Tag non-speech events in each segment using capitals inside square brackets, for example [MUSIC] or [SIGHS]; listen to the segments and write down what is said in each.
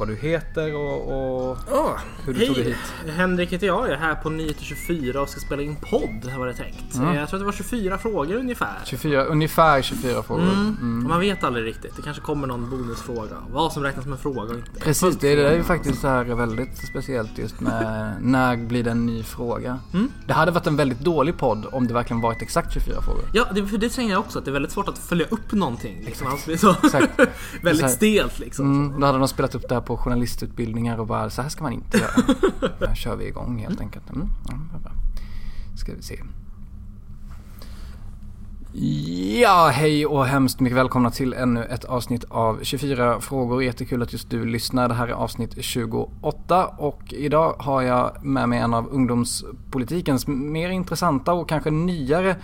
vad du heter och, och oh, hur du hej. tog dig hit. Henrik heter jag. Jag är här på 924 och ska spela in podd var det tänkt. Mm. Jag tror att det var 24 frågor ungefär. 24, ungefär 24 frågor. Mm. Mm. Man vet aldrig riktigt. Det kanske kommer någon bonusfråga. Vad som räknas som en fråga och inte. Precis, det, det är ju faktiskt så här väldigt speciellt just med [LAUGHS] när blir det en ny fråga. Mm. Det hade varit en väldigt dålig podd om det verkligen varit exakt 24 frågor. Ja, det, för det tänker jag också. Att det är väldigt svårt att följa upp någonting. Liksom. Alltså, så Exakt. [LAUGHS] väldigt stelt liksom. Mm, då hade de spelat upp det här på journalistutbildningar och bara så här ska man inte göra. [LAUGHS] Då kör vi igång helt enkelt. Mm, ska vi se. Ja, hej och hemskt mycket välkomna till ännu ett avsnitt av 24 frågor. Jättekul att just du lyssnar. Det här är avsnitt 28 och idag har jag med mig en av ungdomspolitikens mer intressanta och kanske nyare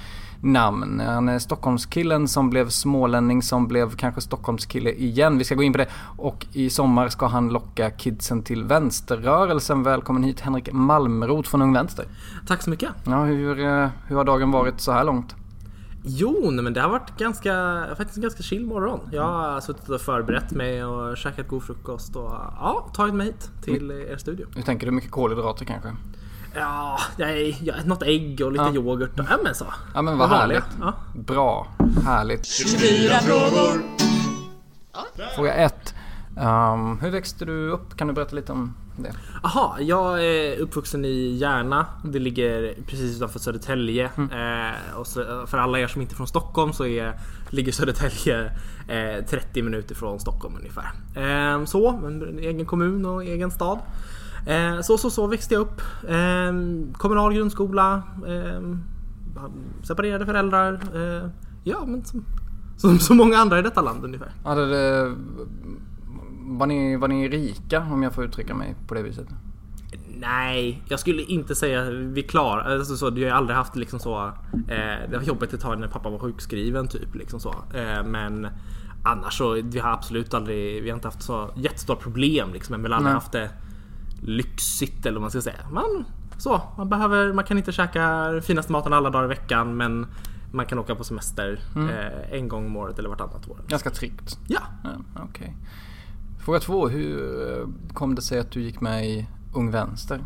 namn. Han är Stockholmskillen som blev smålänning som blev kanske Stockholmskille igen. Vi ska gå in på det. Och i sommar ska han locka kidsen till vänsterrörelsen. Välkommen hit Henrik Malmroth från Ung Vänster. Tack så mycket. Ja, hur, eh, hur har dagen varit så här långt? Jo, men det har varit ganska, faktiskt en ganska chill morgon. Jag har suttit och förberett mig och käkat god frukost och ja, tagit mig hit till er studio. Hur tänker du? Mycket kolhydrater kanske? Ja, nej, ja, något ägg och lite Ja. yoghurt. Ja men så. Ja men vad härligt. Ja. Bra. Härligt. 24 frågor. Fråga ett. Um, hur växte du upp? Kan du berätta lite om det? Aha, jag är uppvuxen i Järna. Det ligger precis utanför Södertälje. Mm. Eh, och så, för alla er som inte är från Stockholm så är, ligger Södertälje eh, 30 minuter från Stockholm ungefär. Eh, så, en egen kommun och egen stad. Eh, så, så, så växte jag upp. Eh, kommunal grundskola. Eh, separerade föräldrar. Eh, ja, men som, som så många andra i detta land ungefär. Hade det, var, ni, var ni rika om jag får uttrycka mig på det viset? Nej, jag skulle inte säga vi klarar alltså så, Jag har aldrig haft liksom så. Eh, det var jobbigt ett tag när pappa var sjukskriven typ liksom så. Eh, men annars så vi har absolut aldrig. Vi har inte haft så jättestora problem liksom. Men vi har aldrig haft det lyxigt eller vad man ska säga. Man, så, man behöver. Man kan inte käka finaste maten alla dagar i veckan, men man kan åka på semester eh, en gång om året eller vartannat år. Ganska tryggt. Ja, Ja, Okej. Fråga två. Hur eh, kom det sig att du gick med i Ung Vänster?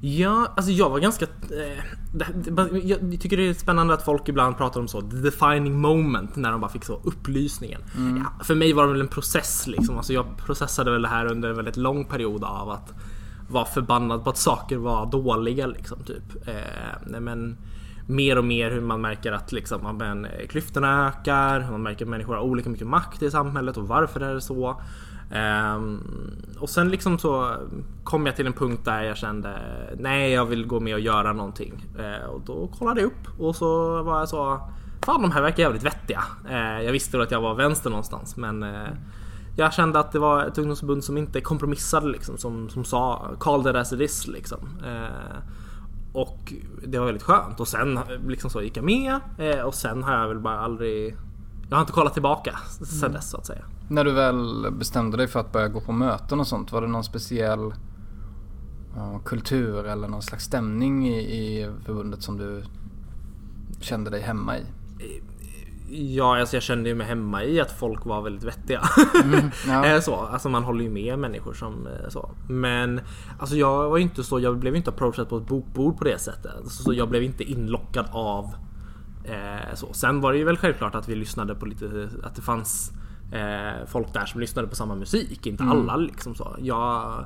Ja, alltså jag var ganska... Eh, jag tycker det är spännande att folk ibland pratar om så the defining moment när de bara fick så upplysningen. Ja, för mig var det väl en process liksom. Alltså jag processade väl det här under en väldigt lång period av att vara förbannad på att saker var dåliga liksom typ. Eh, men mer och mer hur man märker att liksom, men, eh, klyftorna ökar, man märker att människor har olika mycket makt i samhället och varför är det så. Ehm, och sen liksom så kom jag till en punkt där jag kände nej jag vill gå med och göra någonting. Eh, och då kollade jag upp och så var jag så Fan de här verkar jävligt vettiga. Eh, jag visste väl att jag var vänster någonstans men eh, jag kände att det var ett ungdomsförbund som inte kompromissade liksom. Som, som sa call it as it is liksom. Eh, och det var väldigt skönt och sen liksom så gick jag med eh, och sen har jag väl bara aldrig Jag har inte kollat tillbaka sen dess så att säga. När du väl bestämde dig för att börja gå på möten och sånt, var det någon speciell ja, kultur eller någon slags stämning i, i förbundet som du kände dig hemma i? Ja, alltså jag kände ju mig hemma i att folk var väldigt vettiga. [LAUGHS] ja. Eh, så, alltså man håller ju med människor som eh, så. Men alltså jag var inte så, jag blev inte approachad på ett bokbord på det sättet. Så jag blev inte inlockad av eh, så. Sen var det ju väl självklart att vi lyssnade på lite, att det fanns folk där som lyssnade på samma musik. Inte alla liksom så. Jag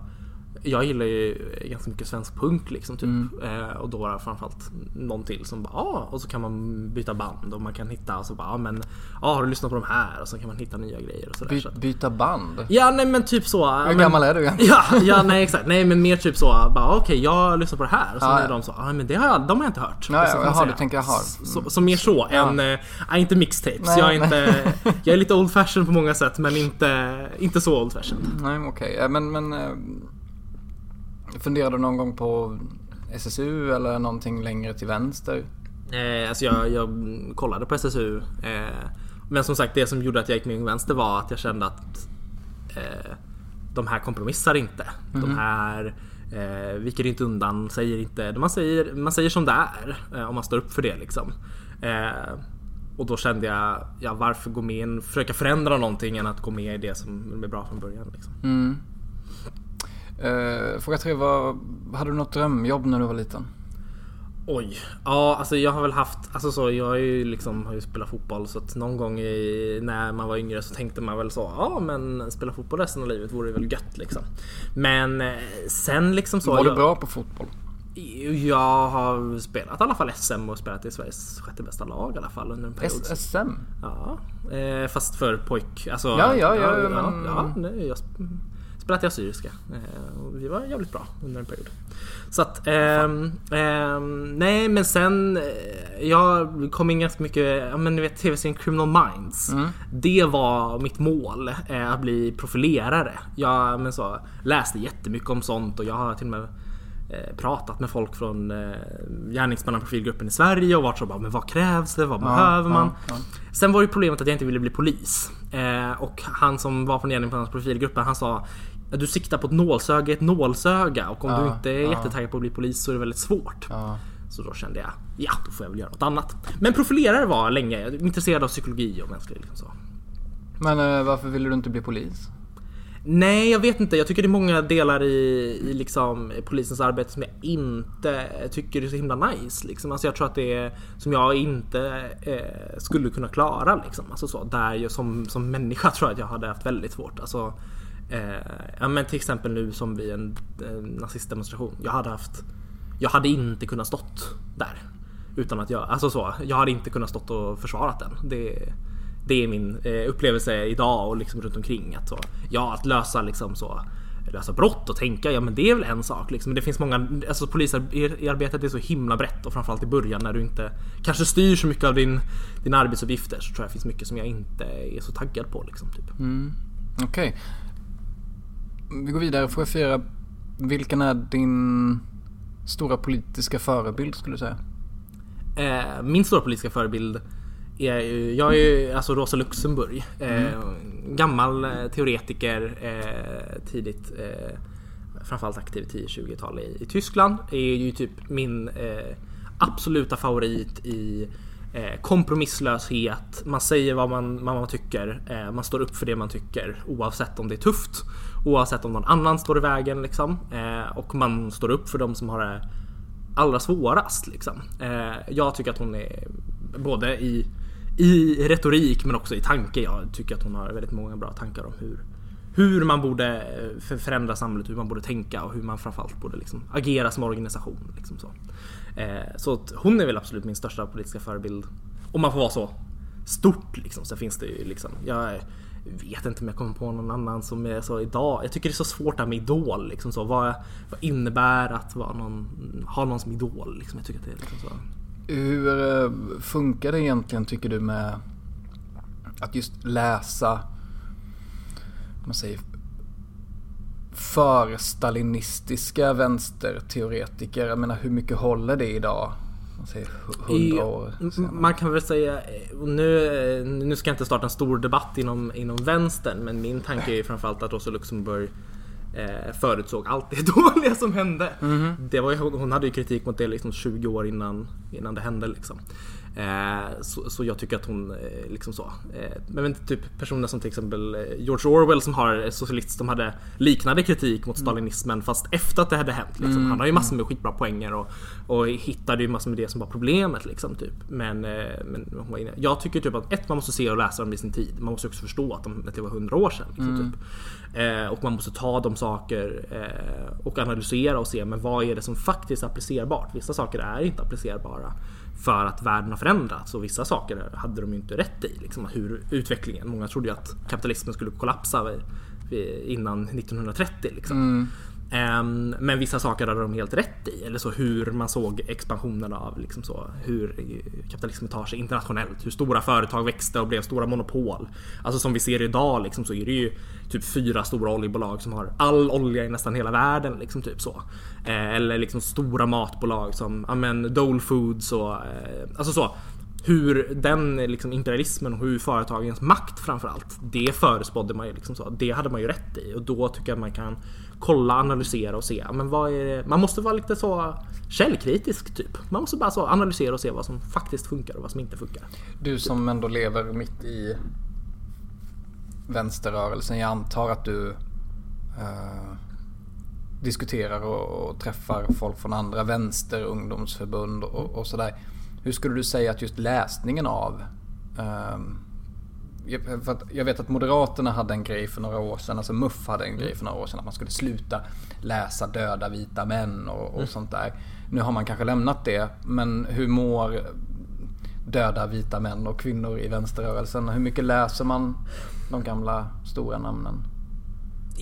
jag gillar ju ganska mycket svensk punk liksom typ. Mm. Eh, och då var det framförallt någon till som bara ah, och så kan man byta band och man kan hitta och så bara ah, men ah, har du lyssnat på de här? Och så kan man hitta nya grejer och sådär. By, Så byta band? ja nej men typ så. Hur men, gammal är du egentligen? [LAUGHS] Ja, ja nej exakt. Nej men mer typ så. Bara okej jag lyssnar på det här. Och så Ja, är ja. de så. Ah, men det har jag, de har jag inte hört. Ja, ja, jaha, du tänker jag har. Så, så mer så än, äh, inte mixtapes. Nej, jag, är inte, jag är lite old fashion på många sätt men inte, inte så old fashion. Nej, okej. Eh, Men, men eh, funderade du någon gång på SSU eller någonting längre till vänster? Eh, alltså jag, jag kollade på SSU. Eh, men som sagt det som gjorde att jag gick med Vänster var att jag kände att eh, de här kompromissar inte. De här eh, viker inte undan, säger inte... Man säger, man säger som det är eh, om man står upp för det liksom. Eh, och då kände jag, ja varför gå med en, försöka förändra någonting än att gå med i det som är bra från början. Liksom. Mm. Eh, fråga tre var, hade du något drömjobb när du var liten? Oj, ja alltså jag har väl haft, alltså så jag har ju liksom har ju spelat fotboll så att någon gång i, när man var yngre så tänkte man väl så, ja men spela fotboll resten av livet vore väl gött liksom. Men eh, sen liksom så. var du bra på fotboll? Jag har spelat i alla fall SM och spelat i Sveriges sjätte bästa lag i alla fall under en period. SM? Ja, eh, fast för pojk, alltså. Ja, ja, ja, ja, men- ja, nej, jag sp- spelat i Assyriska. Eh, vi var jävligt bra under en period. Så att, ehm, ehm, nej men sen, eh, jag kom in ganska mycket, ja men ni vet tv-serien Criminal Minds. Mm. Det var mitt mål, eh, att bli profilerare. Jag men så, läste jättemycket om sånt och jag har till och med pratat med folk från eh, gärningsmannaprofilgruppen i Sverige och varit så bara, men vad krävs det? Vad behöver man? ja, Sen var ju problemet att jag inte ville bli polis. Eh, och han som var från gärningsmannaprofilgruppen han sa du siktar på ett nålsöga ett nålsöga och om Ja, du inte är ja. jättetaggad på att bli polis så är det väldigt svårt. Ja. Så då kände jag, ja då får jag väl göra något annat. Men profilerare var länge, jag är intresserad av psykologi och mänsklig liksom så. Men eh, varför ville du inte bli polis? Nej, jag vet inte. Jag tycker det är många delar i, i liksom polisens arbete som jag inte tycker är så himla nice. Liksom. Alltså jag tror att det är som jag inte eh, skulle kunna klara. Liksom. Alltså så, där jag som, som människa tror jag att jag hade haft väldigt svårt. Alltså, eh, ja, men till exempel nu som vid en, en nazistdemonstration. Jag hade haft jag hade inte kunnat stått där. Utan att jag, alltså så, jag hade inte kunnat stått och försvarat den. Det, det är min eh, upplevelse idag och liksom runt omkring. Att så, ja, att lösa liksom så lösa brott och tänka, ja men det är väl en sak liksom. Men det finns många, alltså polisarbetet är så himla brett och framförallt i början när du inte kanske styr så mycket av din, dina arbetsuppgifter så tror jag det finns mycket som jag inte är så taggad på liksom. Typ. Mm. Okej. Vi går vidare. Fråga fyra. Vilken är din stora politiska förebild skulle du säga? Eh, min stora politiska förebild är ju, jag är ju alltså Rosa Luxemburg. Eh, Gammal eh, teoretiker, eh, tidigt eh, framförallt aktiv 10-20-tal i, i Tyskland. Är ju typ min eh, absoluta favorit i kompromisslöshet. Man säger vad man, vad man tycker. Man står upp för det man tycker oavsett om det är tufft. Oavsett om någon annan står i vägen liksom. Eh, och man står upp för de som har det allra svårast. Liksom. Eh, jag tycker att hon är både i, i retorik men också i tanke. Jag tycker att hon har väldigt många bra tankar om hur, hur man borde eh, förändra samhället, hur man borde tänka och hur man framförallt borde liksom agera som organisation. Liksom så eh, så att hon är väl absolut min största politiska förebild. Om man får vara så stort liksom. så finns det ju liksom, jag vet inte om jag kommer på någon annan som är så idag. Jag tycker det är så svårt det här med idol. Liksom så. Vad, vad innebär att vara någon, ha någon som idol? Liksom. Jag tycker att det är liksom så. Hur eh, funkar det egentligen tycker du med att just läsa, man säger, för-stalinistiska vänsterteoretiker? Jag menar hur mycket håller det idag? Man säger hu- hundra år M- senare. Man kan väl säga, nu, nu ska jag inte starta en stor debatt inom, inom vänstern men min tanke är framförallt att Rosa Luxemburg eh, förutsåg allt det [LAUGHS] dåliga som hände. Det var ju, hon hade ju kritik mot det liksom 20 år innan, innan det hände. Liksom. Eh, så, så jag tycker att hon eh, liksom så. Eh, men typ personer som till exempel eh, George Orwell som har eh, socialist som hade liknande kritik mot stalinismen fast efter att det hade hänt. Liksom. Han har ju massor med skitbra poänger och, och hittade ju massor med det som var problemet. Liksom, typ. Men, eh, men hon var inne. jag tycker typ att ett, man måste se och läsa dem i sin tid. Man måste också förstå att, de, att det var hundra år sedan. Liksom, typ. eh, och man måste ta dem saker eh, och analysera och se men vad är det som faktiskt är applicerbart. Vissa saker är inte applicerbara för att världen har förändrats och vissa saker hade de ju inte rätt i. Liksom, hur utvecklingen, många trodde ju att kapitalismen skulle kollapsa vid, vid, innan 1930. Liksom. Mm. Ehm, men vissa saker hade de helt rätt i. Eller så hur man såg expansionen av liksom så, hur kapitalismen tar sig internationellt. Hur stora företag växte och blev stora monopol. Alltså som vi ser idag liksom, så är det ju typ fyra stora oljebolag som har all olja i nästan hela världen. Liksom, typ så. Eh, eller liksom stora matbolag som amen, Dole Foods och eh, alltså så hur den liksom imperialismen och hur företagens makt framförallt. Det förespådde man ju liksom så. Det hade man ju rätt i och då tycker jag att man kan kolla, analysera och se. Men vad är det? Man måste vara lite så källkritisk typ. Man måste bara så analysera och se vad som faktiskt funkar och vad som inte funkar. Du som ändå lever mitt i vänsterrörelsen. Jag antar att du eh, diskuterar och, och, träffar folk från andra vänster, ungdomsförbund och, och sådär. Hur skulle du säga att just läsningen av um, för jag vet att Moderaterna hade en grej för några år sedan, alltså MUF hade en grej för några år sedan att man skulle sluta läsa döda vita män och, och mm. sånt där. Nu har man kanske lämnat det, men hur mår döda vita män och kvinnor i vänsterrörelsen? Hur mycket läser man de gamla stora namnen?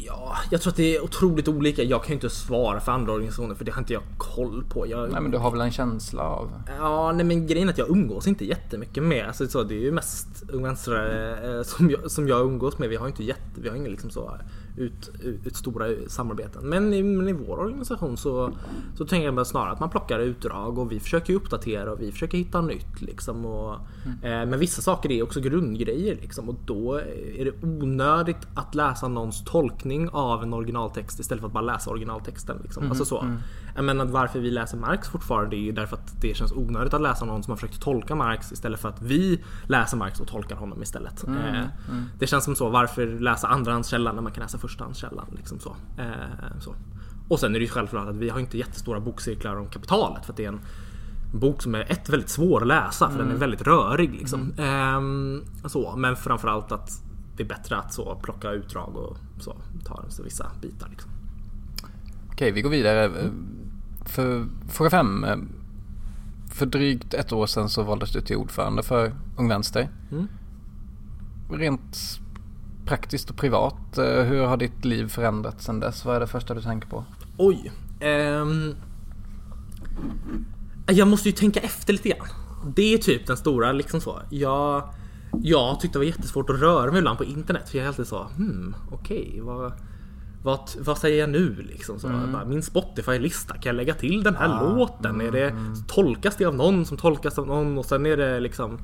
Ja, jag tror att det är otroligt olika. Jag kan ju inte svara för andra organisationer för det har inte jag koll på. Jag... Nej men du har väl en känsla av? Ja, nej men grejen är att jag umgås inte jättemycket med. Alltså, så, det är ju mest vänstrare eh, som jag, som jag umgås med. Vi har inte jätte, vi har ingen liksom så ut, ut stora samarbeten. Men i, men i vår organisation så, så tänker jag snarare att man plockar utdrag och vi försöker uppdatera och vi försöker hitta nytt. Liksom, och, mm. eh, men vissa saker är också grundgrejer liksom, och då är det onödigt att läsa någons tolkning av en originaltext istället för att bara läsa originaltexten. Liksom. Mm. Alltså så. Mm. Jag menar varför vi läser Marx fortfarande är ju därför att det känns onödigt att läsa någon som har försökt tolka Marx istället för att vi läser Marx och tolkar honom istället. Mm. Eh, mm. det känns som så, varför läsa andrahandskällan när man kan läsa förstahandskällan? Liksom så. Eh, så. Och sen är det ju självklart att vi har inte jättestora bokcirklar om kapitalet för att det är en bok som är ett väldigt svår att läsa för mm. den är mm. väldigt rörig. Liksom. Mm. Eh, så. Men framförallt att det är bättre att så plocka utdrag och så, ta vissa bitar. Liksom. Okej, vi går vidare. Mm. För, fråga fem. För drygt ett år sedan så valdes du till ordförande för Ung Vänster. Mm. Rent praktiskt och privat, eh, hur har ditt liv förändrats sedan dess? Vad är det första du tänker på? Oj. Um, jag måste ju tänka efter lite grann. Det är typ den stora liksom så. Jag, jag tyckte det var jättesvårt att röra mig ibland på internet. För jag är alltid så, hmm, okej, okay, vad vad, vad säger jag nu liksom? Så mm. bara, min Spotify-lista, kan jag lägga till den här ah, låten? Mm, är det, mm. tolkas det av någon som tolkas av någon? Och sen är det liksom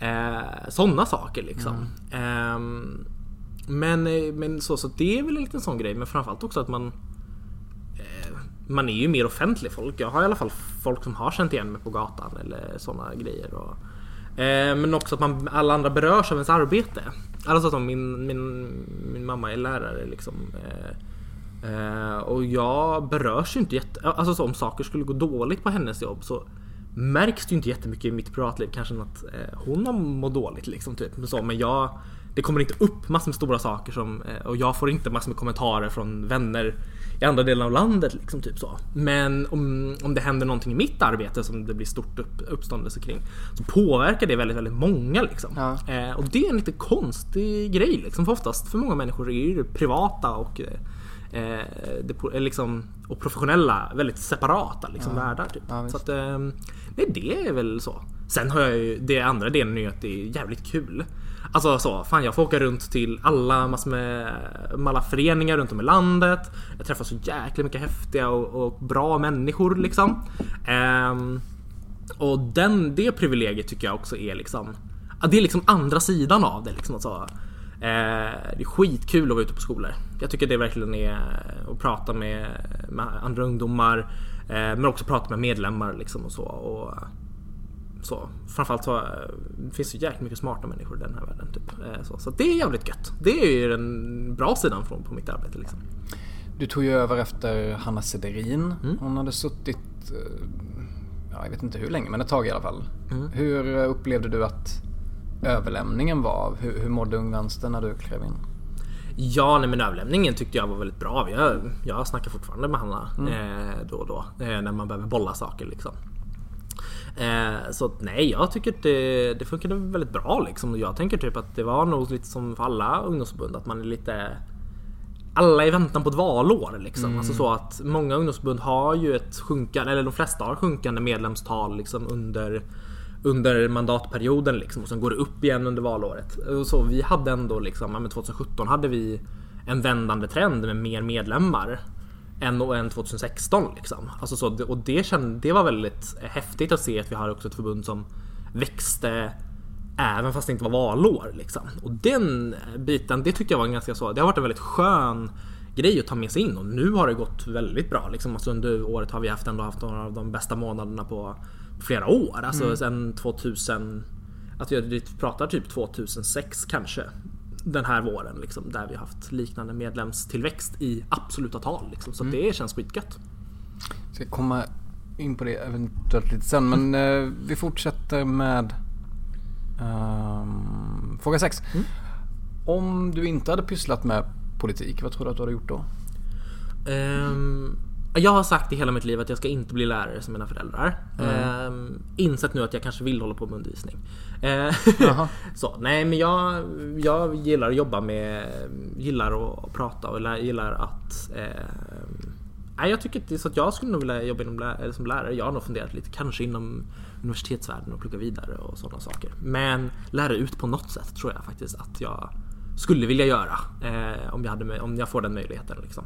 eh, sådana saker liksom. Eh, men eh, men så, så det är väl en liten sån grej. Men framförallt också att man eh, man är ju mer offentlig folk. Jag har i alla fall folk som har känt igen mig på gatan eller såna grejer. Och, eh, men också att man, alla andra berörs av ens arbete. Alltså som min, min, min mamma är lärare liksom. Eh, eh, och jag berörs ju inte jätte... Alltså så, om saker skulle gå dåligt på hennes jobb så märks det ju inte jättemycket i mitt privatliv. Kanske att eh, hon har mått dåligt liksom. Typ. Så, men jag... Det kommer inte upp massor med stora saker som, eh, och jag får inte massor med kommentarer från vänner i andra delar av landet. Liksom, typ så. Men om, om det händer någonting i mitt arbete som det blir stort upp, uppståndelse kring så påverkar det väldigt, väldigt många. Liksom. Ja. Eh, och det är en lite konstig grej. Liksom, för oftast för många människor är det privata och eh, det, liksom, och professionella väldigt separata liksom, ja. världar. Typ. Ja, så att, eh, det är väl så. Sen har jag ju, det andra delen är ju att det är jävligt kul. Alltså så, fan jag får åka runt till alla massor med, med alla föreningar runt om i landet. Jag träffar så jäkla mycket häftiga och, och bra människor liksom. Um, och den, det privilegiet tycker jag också är liksom Det är liksom andra sidan av det liksom. Alltså, eh, det är skitkul att vara ute på skolor. Jag tycker det verkligen är att prata med, med andra ungdomar. Eh, men också prata med medlemmar liksom och så. Och, så, framförallt så äh, finns det jäkligt mycket smarta människor i den här världen. Typ. Äh, så, så det är jävligt gött. Det är ju den bra sidan från, på mitt arbete. Liksom. Du tog ju över efter Hanna Sederin. Mm. Hon hade suttit, eh, ja, jag vet inte hur länge, men ett tag i alla fall. Mm. Hur upplevde du att överlämningen var? Hur, hur mådde Ung Vänster när du klev in? Ja, nej, men överlämningen tyckte jag var väldigt bra. Jag, jag snackar fortfarande med Hanna eh, då och då. Eh, när man behöver bolla saker liksom. Eh, så nej, jag tycker att det, det funkade väldigt bra liksom. Jag tänker typ att det var nog lite som för alla ungdomsförbund att man är lite alla i väntan på ett valår liksom. Mm. Alltså så att många ungdomsförbund har ju ett sjunkande, eller de flesta har sjunkande medlemstal liksom under under mandatperioden liksom och sen går det upp igen under valåret. Och så vi hade ändå liksom, ja, 2017 hade vi en vändande trend med mer medlemmar än, än 2016 liksom. Alltså så, och det, känd, det var väldigt häftigt att se att vi har också ett förbund som växte Även fast det inte var valår liksom. Och den biten, det tyckte jag var en ganska så, det har varit en väldigt skön grej att ta med sig in och nu har det gått väldigt bra liksom. Alltså under året har vi haft ändå haft några av de bästa månaderna på flera år. Alltså Mm. sen 2000, att vi pratar typ 2006 kanske. Den här våren liksom, där vi har haft liknande medlemstillväxt i absoluta tal liksom. Så det känns skitgött. Ska komma in på det eventuellt lite sen. Men eh, vi fortsätter med ehm, fråga 6. Om du inte hade pysslat med politik, vad tror du att du hade gjort då? Ehm, jag har sagt i hela mitt liv att jag ska inte bli lärare som mina föräldrar. Mm. Um, insett nu att jag kanske vill hålla på med undervisning. Eh, Jaha. [LAUGHS] så, nej men jag, jag gillar att jobba med, gillar att prata och gillar att ehm, Nej, jag tycker inte så att jag skulle nog vilja jobba inom lä- som lärare. Jag har nog funderat lite, kanske inom universitetsvärlden och plugga vidare och sådana saker. Men lära ut på något sätt tror jag faktiskt att jag skulle vilja göra. Eh, om, jag hade, om jag får den möjligheten liksom.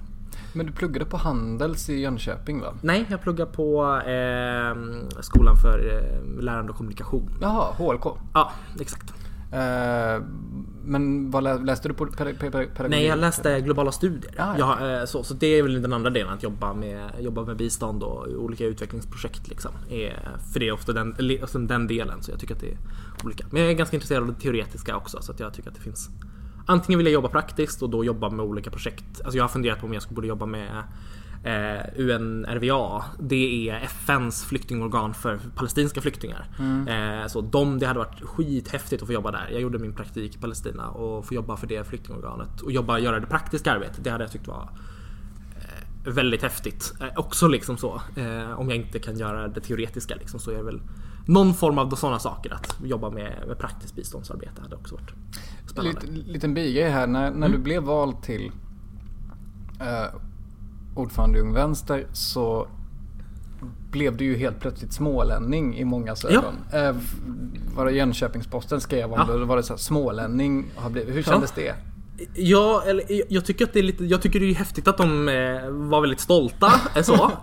Men du pluggade på Handels i Jönköping va? Nej, jag pluggar på eh, skolan för eh, lärande och kommunikation. Jaha, HLK. Ja, exakt. Eh, men vad lä- läste du på ped- ped- pedagogik? Nej, jag läste globala studier. Ah, ja. Jag, eh, så, så det är väl den andra delen, att jobba med, jobba med bistånd och olika utvecklingsprojekt. Liksom. För det är ofta den, den delen, så jag tycker att det är olika. Men jag är ganska intresserad av det teoretiska också, så att jag tycker att det finns Antingen vill jag jobba praktiskt och då jobba med olika projekt. Alltså jag har funderat på om jag skulle borde jobba med eh, UNRWA. Det är FNs flyktingorgan för palestinska flyktingar. Eh, så de, det hade varit skithäftigt att få jobba där. Jag gjorde min praktik i Palestina och få jobba för det flyktingorganet. Och jobba, göra det praktiska arbetet. Det hade jag tyckt var eh, väldigt häftigt. Eh, också liksom så. Eh, om jag inte kan göra det teoretiska liksom, så är det väl någon form av sådana saker. Att jobba med, med praktiskt biståndsarbete hade också varit spännande. Lite, liten bigrej här. När, när du blev vald till eh, ordförande i Ung Vänster så blev du ju helt plötsligt smålänning i många ögon. Eh, var det Jönköpings-Posten skrev om Ja. det? Då var det så här, smålänning har blivit. Hur kändes det? Ja, eller jag- tycker att det är lite, jag tycker det är häftigt att de eh, var väldigt stolta. så. [LAUGHS]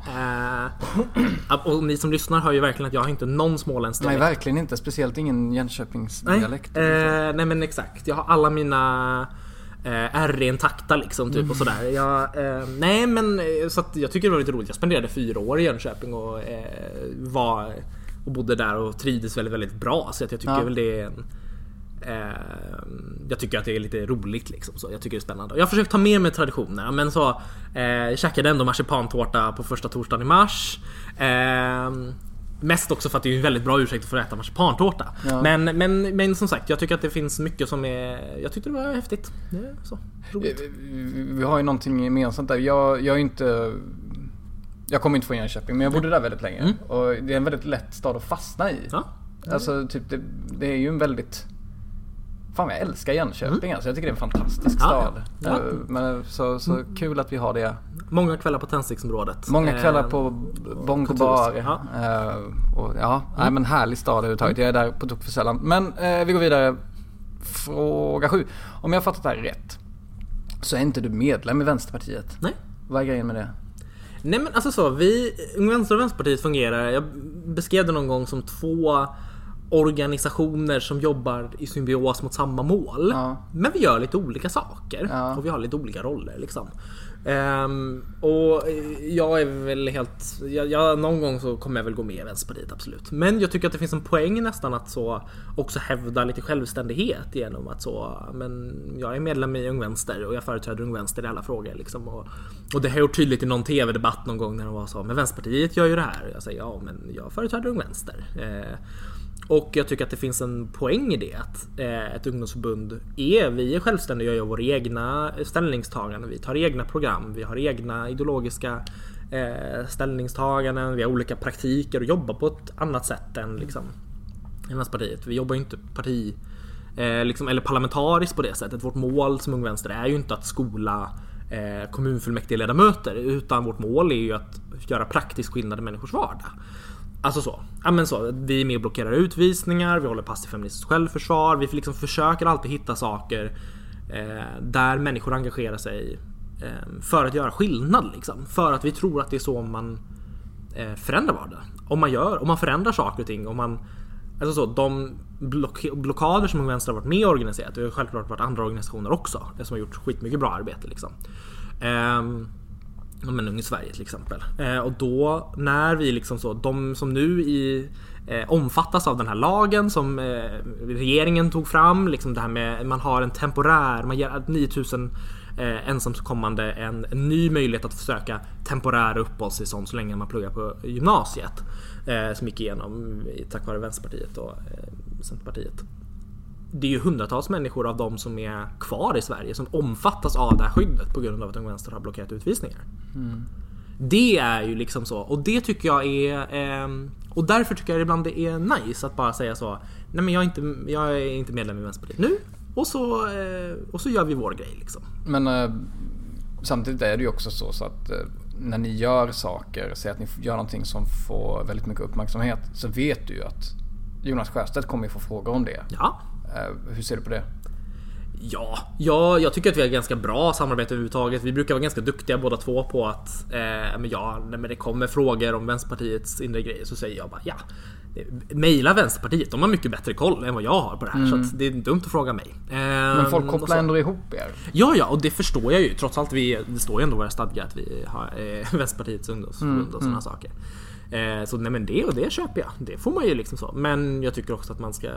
Eh, och ni som lyssnar hör ju verkligen att jag har inte någon småländsk Nej, dialekt. verkligen inte. Speciellt ingen Nej, Jönköpingsdialekt. eh, nej men exakt. Jag har alla mina eh, R intakta liksom typ och sådär. Jag, eh, nej men eh, så att jag tycker det var lite roligt. Jag spenderade fyra år i Jönköping och eh, var och bodde där och trivdes väldigt, väldigt bra. Så att jag tycker Ja. väl det är en jag tycker att det är lite roligt liksom. Så jag tycker det är spännande. Jag har försökt ta med mig traditioner. Men så eh, käkade ändå marsipantårta på första torsdagen i mars. Eh, mest också för att det är en väldigt bra ursäkt för att äta marsipantårta. Ja. Men, men, men som sagt, jag tycker att det finns mycket som är... Jag tyckte det var häftigt. Det så, roligt. Eh, Vi har ju någonting gemensamt där. Jag, jag är inte... Jag kommer inte från Jönköping men jag bodde där väldigt länge. Och det är en väldigt lätt stad att fastna i. Ja. Alltså typ det, det är ju en väldigt... Fan jag älskar Jönköping alltså. Jag tycker det är en fantastisk stad. ja. Eh, Men så, så kul att vi har det. Många kvällar på tändsticksområdet. Många kvällar Eh, på Bongo kulturhus. Bar. Ja. Eh, och, ja, nej, men härlig stad överhuvudtaget. Jag är där på tok för sällan. Men eh, vi går vidare. Fråga 7. Om jag har fattat det här rätt. Så är inte du medlem i Vänsterpartiet. Nej. Vad är grejen med det? Nej men alltså så, vi, Ung Vänster och Vänsterpartiet fungerar, jag beskrev det någon gång som två organisationer som jobbar i symbios mot samma mål. Ja. Men vi gör lite olika saker Ja. och vi har lite olika roller liksom. Ehm, och jag är väl helt, jag, jag, någon gång så kommer jag väl gå med i Vänsterpartiet absolut. Men jag tycker att det finns en poäng nästan att så också hävda lite självständighet genom att så, men jag är medlem i Ung Vänster och jag företräder Ung Vänster i alla frågor liksom. Och, och det har jag gjort tydligt i någon TV-debatt någon gång när de var så, men Vänsterpartiet gör ju det här. Och jag säger ja, men jag företräder Ung Vänster. Eh, och jag tycker att det finns en poäng i det att eh, ett ungdomsförbund är, vi är självständiga och gör våra egna ställningstaganden. Vi tar egna program, vi har egna ideologiska eh, ställningstaganden, vi har olika praktiker och jobbar på ett annat sätt än liksom än Vänsterpartiet. Vi jobbar ju inte parti eh, liksom, eller parlamentariskt på det sättet. Vårt mål som Ung Vänster är ju inte att skola eh, kommunfullmäktigeledamöter utan vårt mål är ju att göra praktisk skillnad i människors vardag. Alltså så. Ja, men så. Vi är med och blockerar utvisningar, vi håller pass i feministiskt självförsvar. Vi liksom försöker alltid hitta saker eh, där människor engagerar sig eh, för att göra skillnad. Liksom. För att vi tror att det är så man eh, förändrar vardagen. Om man, gör, om man förändrar saker och ting. Om man, alltså så, de block, blockader som Ung Vänster har varit med och organiserat, det har självklart varit andra organisationer också som har gjort skitmycket bra arbete. Liksom. Ehm, Ja, men Ung i Sverige till exempel. Eh, och då när vi liksom så, de som nu i, eh, omfattas av den här lagen som eh, regeringen tog fram, liksom det här med man har en temporär, man ger 9000 eh, ensamkommande en, en ny möjlighet att försöka temporära uppehållstillstånd så länge man pluggar på gymnasiet. Eh, som gick igenom tack vare Vänsterpartiet och eh, Centerpartiet det är ju hundratals människor av de som är kvar i Sverige som omfattas av det här skyddet på grund av att Ung Vänster har blockerat utvisningar. Mm. Det är ju liksom så och det tycker jag är eh, och därför tycker jag ibland det är nice att bara säga så. Nej men jag är inte, jag är inte medlem i Vänsterpartiet nu och så, eh, och så gör vi vår grej liksom. Men eh, samtidigt är det ju också så, så att eh, när ni gör saker, säg att ni gör någonting som får väldigt mycket uppmärksamhet så vet du ju att Jonas Sjöstedt kommer ju få frågor om det. Ja. Eh, hur ser du på det? Ja, ja, jag tycker att vi har ganska bra samarbete överhuvudtaget. Vi brukar vara ganska duktiga båda två på att eh, men ja, när det kommer frågor om Vänsterpartiets inre grejer så säger jag bara ja. Mejla Vänsterpartiet, de har mycket bättre koll än vad jag har på det här mm. så det är dumt att fråga mig. Eh, men folk kopplar ändå ihop er? Ja, ja, och det förstår jag ju. Trots allt, vi, det står ju ändå i våra stadgar att vi har eh, [LAUGHS] Vänsterpartiets ungdomsförbund mm, och sådana mm. saker. Eh, så nej men det och det köper jag. Det får man ju liksom så. Men jag tycker också att man ska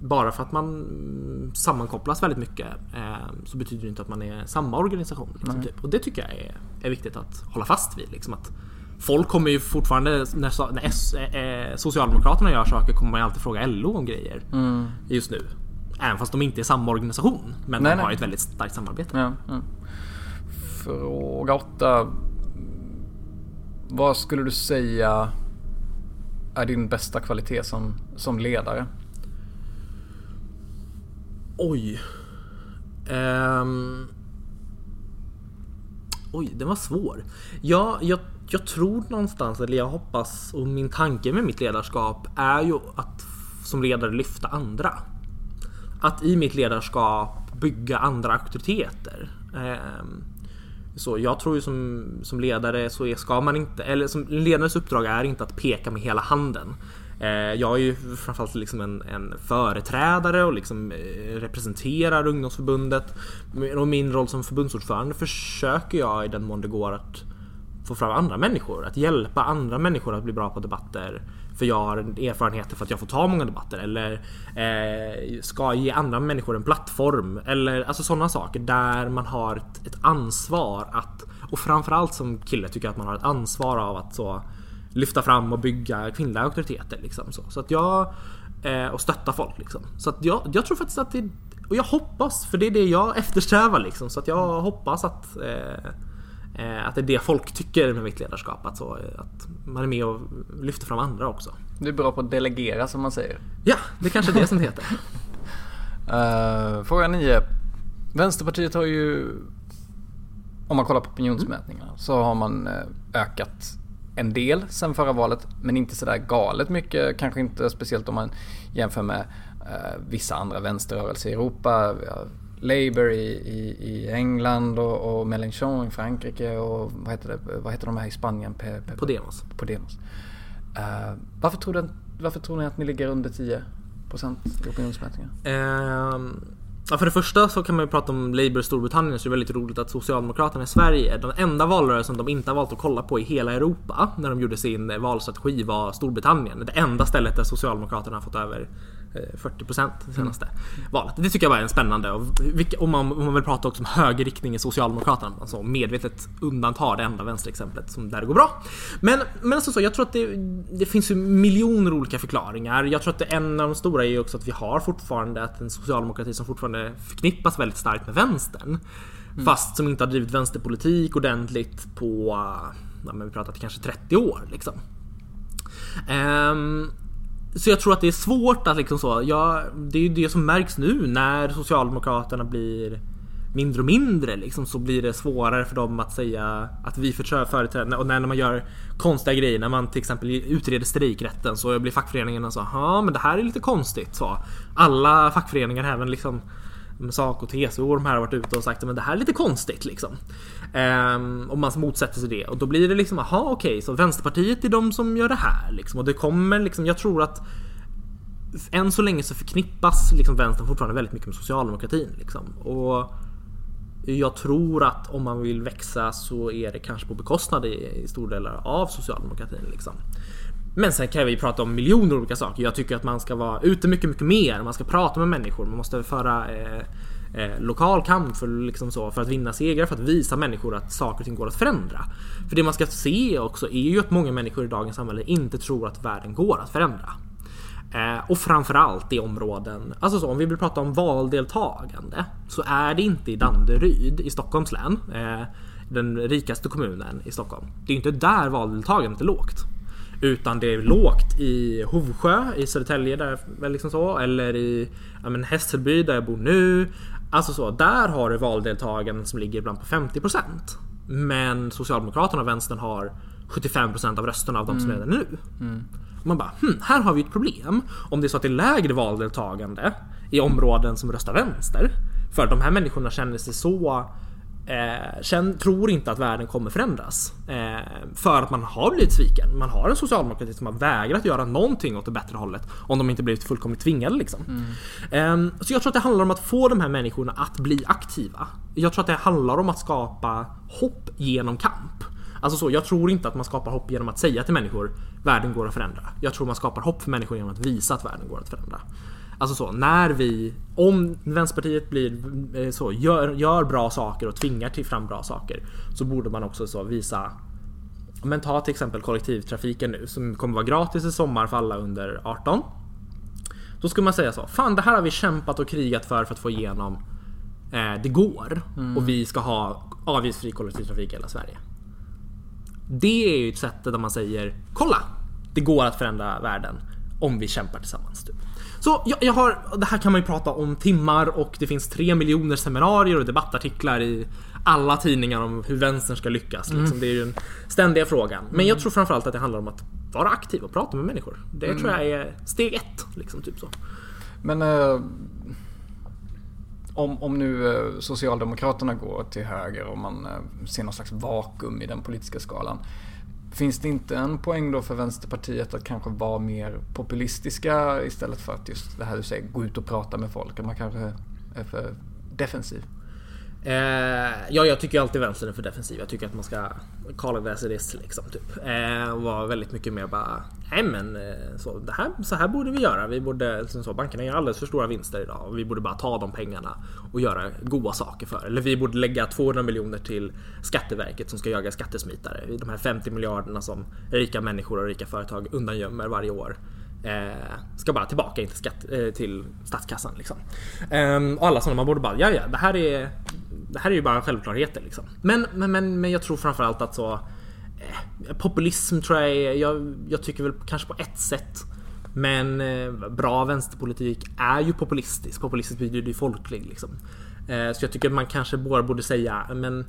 bara för att man sammankopplas väldigt mycket eh, så betyder det inte att man är samma organisation. Liksom, typ. Och det tycker jag är, är, viktigt att hålla fast vid. Liksom, att folk kommer ju fortfarande, när, när S, eh, Socialdemokraterna gör saker kommer man ju alltid fråga LO om grejer. Mm. Just nu. Även fast de inte är samma organisation. Men nej, de har nej. ett väldigt starkt samarbete. Ja, ja. Fråga 8. Vad skulle du säga är din bästa kvalitet som, som ledare? Oj. Um... Oj, den var svår. Ja, jag, jag tror någonstans, eller jag hoppas, och min tanke med mitt ledarskap är ju att som ledare lyfta andra. Att i mitt ledarskap bygga andra auktoriteter. Um, så jag tror ju som, som ledare så är, ska man inte, eller som ledares uppdrag är inte att peka med hela handen. Eh, jag är ju framförallt liksom en, en företrädare och liksom eh, representerar ungdomsförbundet. Och min roll som förbundsordförande försöker jag i den mån det går att få fram andra människor. Att hjälpa andra människor att bli bra på debatter. För jag har erfarenheter för att jag får ta många debatter. Eller eh, ska ge andra människor en plattform. Eller alltså sådana saker där man har ett, ett ansvar att och framförallt som kille tycker jag att man har ett ansvar av att så lyfta fram och bygga kvinnliga auktoriteter. Liksom, så. så att jag, eh, och stötta folk. Liksom. Så att jag, jag tror faktiskt att det och jag hoppas, för det är det jag eftersträvar liksom. Så att jag hoppas att eh, eh, att det är det folk tycker med mitt ledarskap. Att, så, att man är med och lyfter fram andra också. Du är bra på att delegera som man säger. Ja, det är kanske är det som det heter. uh, [LAUGHS] fråga 9. Vänsterpartiet har ju, om man kollar på opinionsmätningarna, så har man ökat en del sen förra valet, men inte sådär galet mycket. Kanske inte speciellt om man jämför med eh, vissa andra vänsterrörelser i Europa. Labour i, i, i England och, och Mélenchon i Frankrike och vad heter, det, vad heter de här i Spanien? P, P, Podemos. Podemos. Uh, varför, tror du, varför tror ni att ni ligger under 10% i opinionsmätningar? Um Ja, för det första så kan man ju prata om Labour i Storbritannien så det är väldigt roligt att Socialdemokraterna i Sverige, den enda valrörelsen de inte har valt att kolla på i hela Europa när de gjorde sin valstrategi var Storbritannien. Det enda stället där Socialdemokraterna har fått över 40% det senaste mm. valet. Det tycker jag bara är spännande. Och om, man, om man vill prata också om högerriktning i Socialdemokraterna. Alltså medvetet undantar det enda vänsterexemplet som där det går bra. Men, men alltså så, jag tror att det, det finns ju miljoner olika förklaringar. Jag tror att det, en av de stora är också att vi har fortfarande att en socialdemokrati som fortfarande förknippas väldigt starkt med vänstern. Mm. Fast som inte har drivit vänsterpolitik ordentligt på, ja, men vi pratat kanske 30 år liksom. Um, så jag tror att det är svårt att liksom så, ja, det är ju det som märks nu när Socialdemokraterna blir mindre och mindre liksom, så blir det svårare för dem att säga att vi företräder och när man gör konstiga grejer, när man till exempel utreder strejkrätten så blir fackföreningarna så, ja men det här är lite konstigt så. Alla fackföreningar, även liksom Saco, TCO och de här har varit ute och sagt att det här är lite konstigt liksom. Ehm, och man motsätter sig det och då blir det liksom, aha okej, okay, så Vänsterpartiet är de som gör det här liksom. Och det kommer liksom, jag tror att än så länge så förknippas liksom vänstern fortfarande väldigt mycket med socialdemokratin liksom. Och jag tror att om man vill växa så är det kanske på bekostnad i, i stora delar av socialdemokratin liksom. Men sen kan vi prata om miljoner olika saker. Jag tycker att man ska vara ute mycket, mycket mer. Man ska prata med människor. Man måste föra eh, eh, lokal kamp för, liksom så, för att vinna segrar, för att visa människor att saker och ting går att förändra. För det man ska se också är ju att många människor i dagens samhälle inte tror att världen går att förändra. Eh, och framförallt i områden, alltså så om vi vill prata om valdeltagande så är det inte i Danderyd i Stockholms län, eh, den rikaste kommunen i Stockholm. Det är inte där valdeltagandet är lågt. Utan det är lågt i Hovsjö i Södertälje där, liksom så, eller i ja, men Hässelby där jag bor nu. Alltså så, där har du valdeltagande som ligger ibland på 50%. Men Socialdemokraterna och Vänstern har 75% av rösterna av de som är mm. där nu. Mm. Man bara, hm, här har vi ett problem. Om det är så att det är lägre valdeltagande i områden som röstar vänster. För de här människorna känner sig så eh, känn, tror inte att världen kommer förändras. Eh, för att man har blivit sviken. Man har en socialdemokrati som har vägrat göra någonting åt det bättre hållet. Om de inte blivit fullkomligt tvingade liksom. Mm. Eh, så jag tror att det handlar om att få de här människorna att bli aktiva. Jag tror att det handlar om att skapa hopp genom kamp. Alltså så, jag tror inte att man skapar hopp genom att säga till människor världen går att förändra. Jag tror man skapar hopp för människor genom att visa att världen går att förändra. Alltså så, när vi, om Vänsterpartiet blir eh, så, gör, gör bra saker och tvingar till fram bra saker så borde man också så visa men ta till exempel kollektivtrafiken nu som kommer vara gratis i sommar för alla under 18. Då skulle man säga så, fan det här har vi kämpat och krigat för för att få igenom. Eh, det går mm. och vi ska ha avgiftsfri kollektivtrafik i hela Sverige. Det är ju ett sätt där man säger, kolla! Det går att förändra världen om vi kämpar tillsammans. Typ. Så jag, jag, har, det här kan man ju prata om timmar och det finns tre miljoner seminarier och debattartiklar i alla tidningar om hur vänstern ska lyckas. Mm. Liksom. Det är ju den ständiga frågan. Men jag tror framförallt att det handlar om att vara aktiv och prata med människor. Det mm. tror jag är steg ett. Liksom, typ så. Men eh, om, om nu eh, Socialdemokraterna går till höger och man eh, ser någon slags vakuum i den politiska skalan. Finns det inte en poäng då för Vänsterpartiet att kanske vara mer populistiska istället för att just det här du säger, gå ut och prata med folk? Att man kanske är för defensiv? Eh, ja, jag tycker alltid vänstern är för defensiv. Jag tycker att man ska call it as it is liksom. Typ. Eh, och vara väldigt mycket mer bara, nej men eh, så, det här, så här borde vi göra. Vi borde, liksom så, bankerna gör alldeles för stora vinster idag och vi borde bara ta de pengarna och göra goda saker för. Eller vi borde lägga 200 miljoner till Skatteverket som ska jaga skattesmitare. De här 50 miljarderna som rika människor och rika företag undangömmer varje år. Eh, ska bara tillbaka in till, skatt, eh, till statskassan. Liksom. Eh, och alla sådana, man borde bara, ja ja, det här är, det här är ju bara självklarheter. Liksom. Men, men, men, men jag tror framförallt att så eh, Populism tror jag, jag, jag tycker väl kanske på ett sätt men bra vänsterpolitik är ju populistisk. Populistisk betyder ju folklig liksom. Så jag tycker man kanske bara borde säga men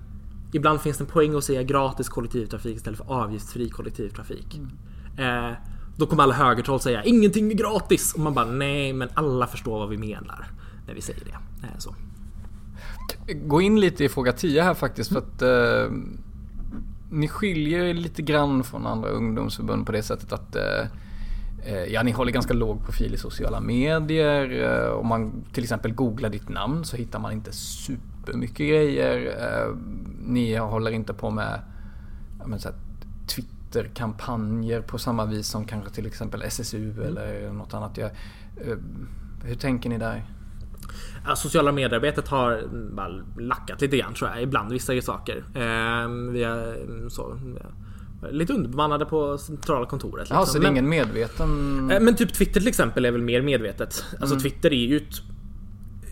Ibland finns det en poäng att säga gratis kollektivtrafik istället för avgiftsfri kollektivtrafik. Mm. Då kommer alla högertroll säga ingenting är gratis. Och man bara nej, men alla förstår vad vi menar när vi säger det. Eh, så. Gå in lite i fråga 10 här faktiskt. För att eh, ni skiljer er lite grann från andra ungdomsförbund på det sättet att eh, eh Ja, ni håller ganska låg profil i sociala medier. Eh, Om man till exempel googlar ditt namn så hittar man inte supermycket grejer. Ni håller inte på med men så här, Twitterkampanjer på samma vis som kanske till exempel SSU mm. eller något annat gör. Eh, hur tänker ni där? Sociala mediearbetet har lackat lite grann tror jag, ibland vissa saker. Eh, vi är, så, lite underbemannade på centrala kontoret. Liksom. Ja, så det är ingen medveten... Eh, men typ Twitter till exempel är väl mer medvetet. Alltså mm. Twitter är ju ett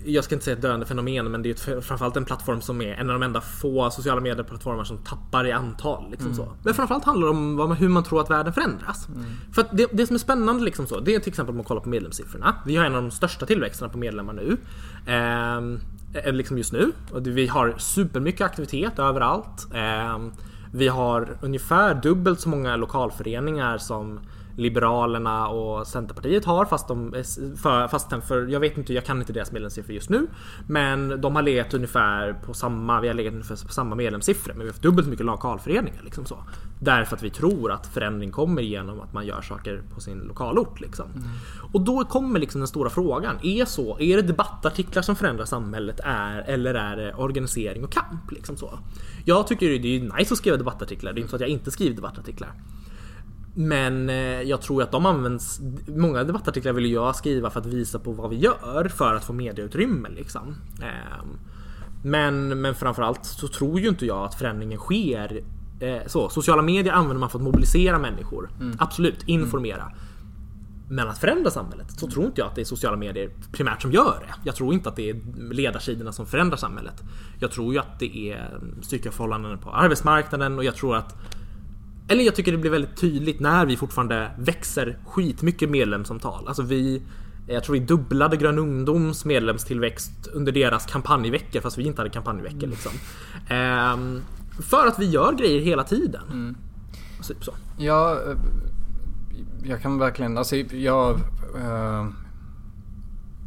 jag ska inte säga ett döende fenomen men det är ju framförallt en plattform som är en av de enda få sociala medieplattformar som tappar i antal. Liksom mm. så. Men framförallt handlar det om hur man tror att världen förändras. Mm. För det, det, som är spännande liksom så, det är till exempel om man kollar på medlemssiffrorna. Vi har en av de största tillväxterna på medlemmar nu. Eh, liksom just nu. Och vi har supermycket aktivitet överallt. Eh, vi har ungefär dubbelt så många lokalföreningar som Liberalerna och Centerpartiet har fast de för, fast för, jag vet inte, jag kan inte deras medlemssiffror just nu. Men de har legat ungefär på samma, vi har legat ungefär på samma medlemssiffror men vi har haft dubbelt så mycket lokalföreningar liksom så. Därför att vi tror att förändring kommer genom att man gör saker på sin lokalort liksom. Mm. Och då kommer liksom den stora frågan, är så, är det debattartiklar som förändrar samhället är, eller är det organisering och kamp liksom så? Jag tycker det är nice att skriva debattartiklar, det är inte så att jag inte skriver debattartiklar. Men eh, jag tror att de används, många debattartiklar vill jag skriva för att visa på vad vi gör för att få medieutrymme liksom. Ehm, men, men framförallt så tror ju inte jag att förändringen sker eh, så. Sociala medier använder man för att mobilisera människor. Mm. Absolut, informera. Mm. Men att förändra samhället så tror inte jag att det är sociala medier primärt som gör det. Jag tror inte att det är ledarsidorna som förändrar samhället. Jag tror ju att det är styrkeförhållanden på arbetsmarknaden och jag tror att eller jag tycker det blir väldigt tydligt när vi fortfarande växer skitmycket medlemsantal. Alltså vi jag tror vi dubblade Grön Ungdoms medlemstillväxt under deras kampanjveckor fast vi inte hade kampanjveckor mm. liksom. Ehm, för att vi gör grejer hela tiden. Mm. Typ så. Ja, eh, jag kan verkligen, alltså jag... Uh,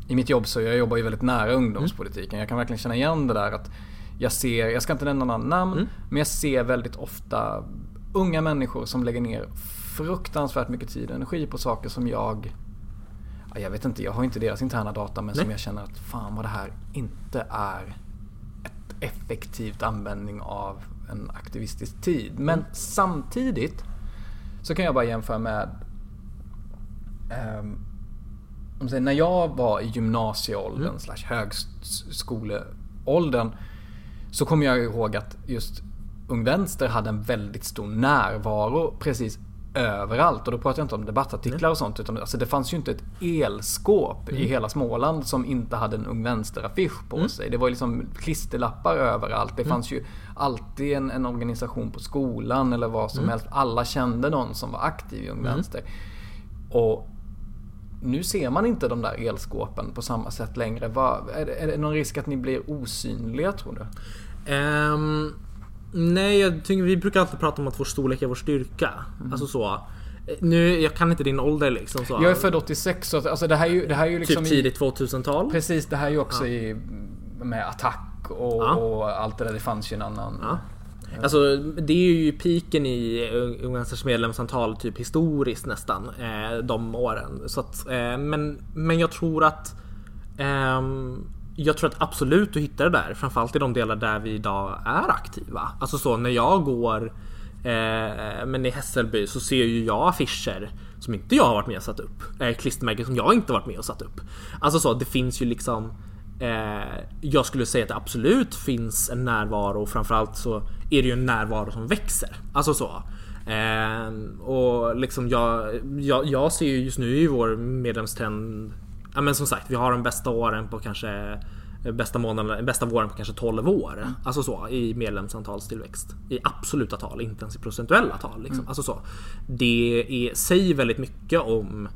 I mitt jobb så jag jobbar ju väldigt nära ungdomspolitiken. Mm. Jag kan verkligen känna igen det där att jag ser, jag ska inte nämna några namn, mm. men jag ser väldigt ofta unga människor som lägger ner fruktansvärt mycket tid och energi på saker som jag jag vet inte, jag har inte deras interna data men Nej. som jag känner att fan vad det här inte är ett effektivt användning av en aktivistisk tid. Men mm. samtidigt så kan jag bara jämföra med um, när jag var i gymnasieåldern mm. slash högskoleåldern så kommer jag ihåg att just Ung Vänster hade en väldigt stor närvaro precis överallt. Och då pratar jag inte om debattartiklar och sånt. Utan alltså det fanns ju inte ett elskåp mm. i hela Småland som inte hade en Ung Vänster-affisch på mm. sig. Det var ju liksom klisterlappar överallt. Det mm. fanns ju alltid en, en, organisation på skolan eller vad som mm. helst. Alla kände någon som var aktiv i Ung mm. Vänster. Och nu ser man inte de där elskåpen på samma sätt längre. Var, är, det, är det någon risk att ni blir osynliga tror du? Um... Nej, jag tycker vi brukar alltid prata om att vår storlek är vår styrka. Mm. Alltså så. Nu, jag kan inte din ålder liksom. Så. Jag är född 86 så alltså det här är ju, det här är ju liksom Typ tidigt 2000-tal. Precis, det här är ju också ja. i, med attack och, ja. och, allt det där. Det fanns ju en annan... Ja. Alltså det är ju piken i Ung Vänsters medlemsantal typ historiskt nästan. Eh, de åren. Så att, eh, men, men jag tror att eh, jag tror att absolut du hittar det där, framförallt i de delar där vi idag är aktiva. Alltså så när jag går eh, men i Hässelby så ser ju jag affischer som inte jag har varit med och satt upp. Eh, klistermärken som jag inte varit med och satt upp. Alltså så, det finns ju liksom eh, Jag skulle säga att det absolut finns en närvaro framförallt så är det ju en närvaro som växer. Alltså så. Eh, och liksom jag, jag, jag ser ju just nu i vår medlemstrend ja, men som sagt, vi har de bästa åren på kanske bästa månaden, bästa våren på kanske 12 år. Mm. Alltså så i medlemsantalstillväxt. I absoluta tal, inte ens i procentuella tal. Liksom. Mm. Alltså så. Det är, säger väldigt mycket om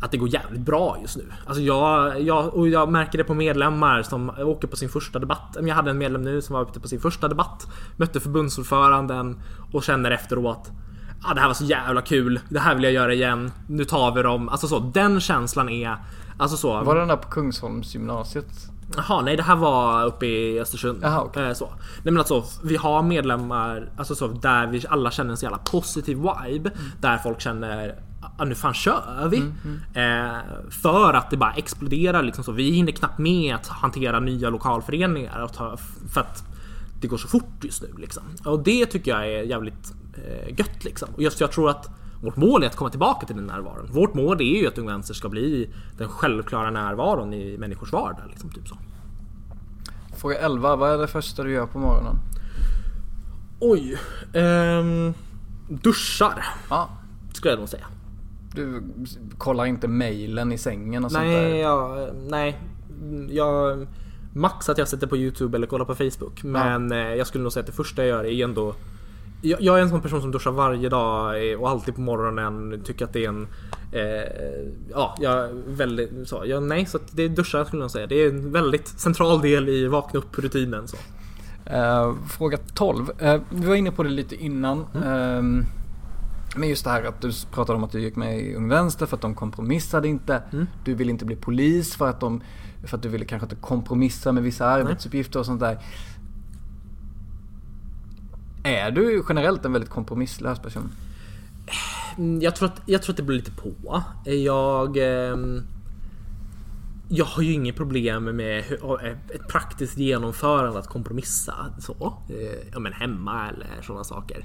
att det går jävligt bra just nu. Alltså jag, jag, och jag märker det på medlemmar som åker på sin första debatt. Jag hade en medlem nu som var ute på sin första debatt. Mötte förbundsordföranden och känner efteråt ah, det här var så jävla kul. Det här vill jag göra igen. Nu tar vi dem. Alltså så, den känslan är Alltså så. Var det den där på Kungsholmsgymnasiet? Jaha, nej det här var uppe i Östersund. Jaha, okay. Eh, så. Nej men alltså, vi har medlemmar alltså så, där vi alla känner en så jävla positiv vibe. Mm. Där folk känner ah, nu fan kör vi. Mm, mm. Eh, för att det bara exploderar liksom så. Vi hinner knappt med att hantera nya lokalföreningar. Och ta, för att det går så fort just nu liksom. Och det tycker jag är jävligt eh, gött liksom. Och just jag tror att vårt mål är att komma tillbaka till den närvaron. Vårt mål är ju att Ung Vänster ska bli den självklara närvaron i människors vardag. Liksom, typ så. Fråga 11. Vad är det första du gör på morgonen? Oj. Ehm, duschar, Ja. skulle jag nog säga. Du kollar inte mejlen i sängen och sånt där? Nej, jag, nej. Jag, max att jag sätter på YouTube eller kollar på Facebook. Men eh, jag skulle nog säga att det första jag gör är ändå jag, jag är en sån person som duschar varje dag eh, och alltid på morgonen. Tycker att det är en... Eh, ja, jag är väldigt så. Jag, nej, så att det är duschar skulle jag säga. Det är en väldigt central del i vakna upp-rutinen. Så. Eh, fråga 12. Eh, vi var inne på det lite innan. Eh, men just det här att du pratade om att du gick med i Ung Vänster för att de kompromissade inte. Du ville inte bli polis för att, de, för att du ville kanske inte kompromissa med vissa arbetsuppgifter och sånt där. Är du generellt en väldigt kompromisslös person? Mm, Jag tror, att, jag tror att det beror lite på. Jag... ehm, jag har ju inget problem med hur- ett praktiskt genomförande att kompromissa så. Eh, Ja men hemma eller sådana saker.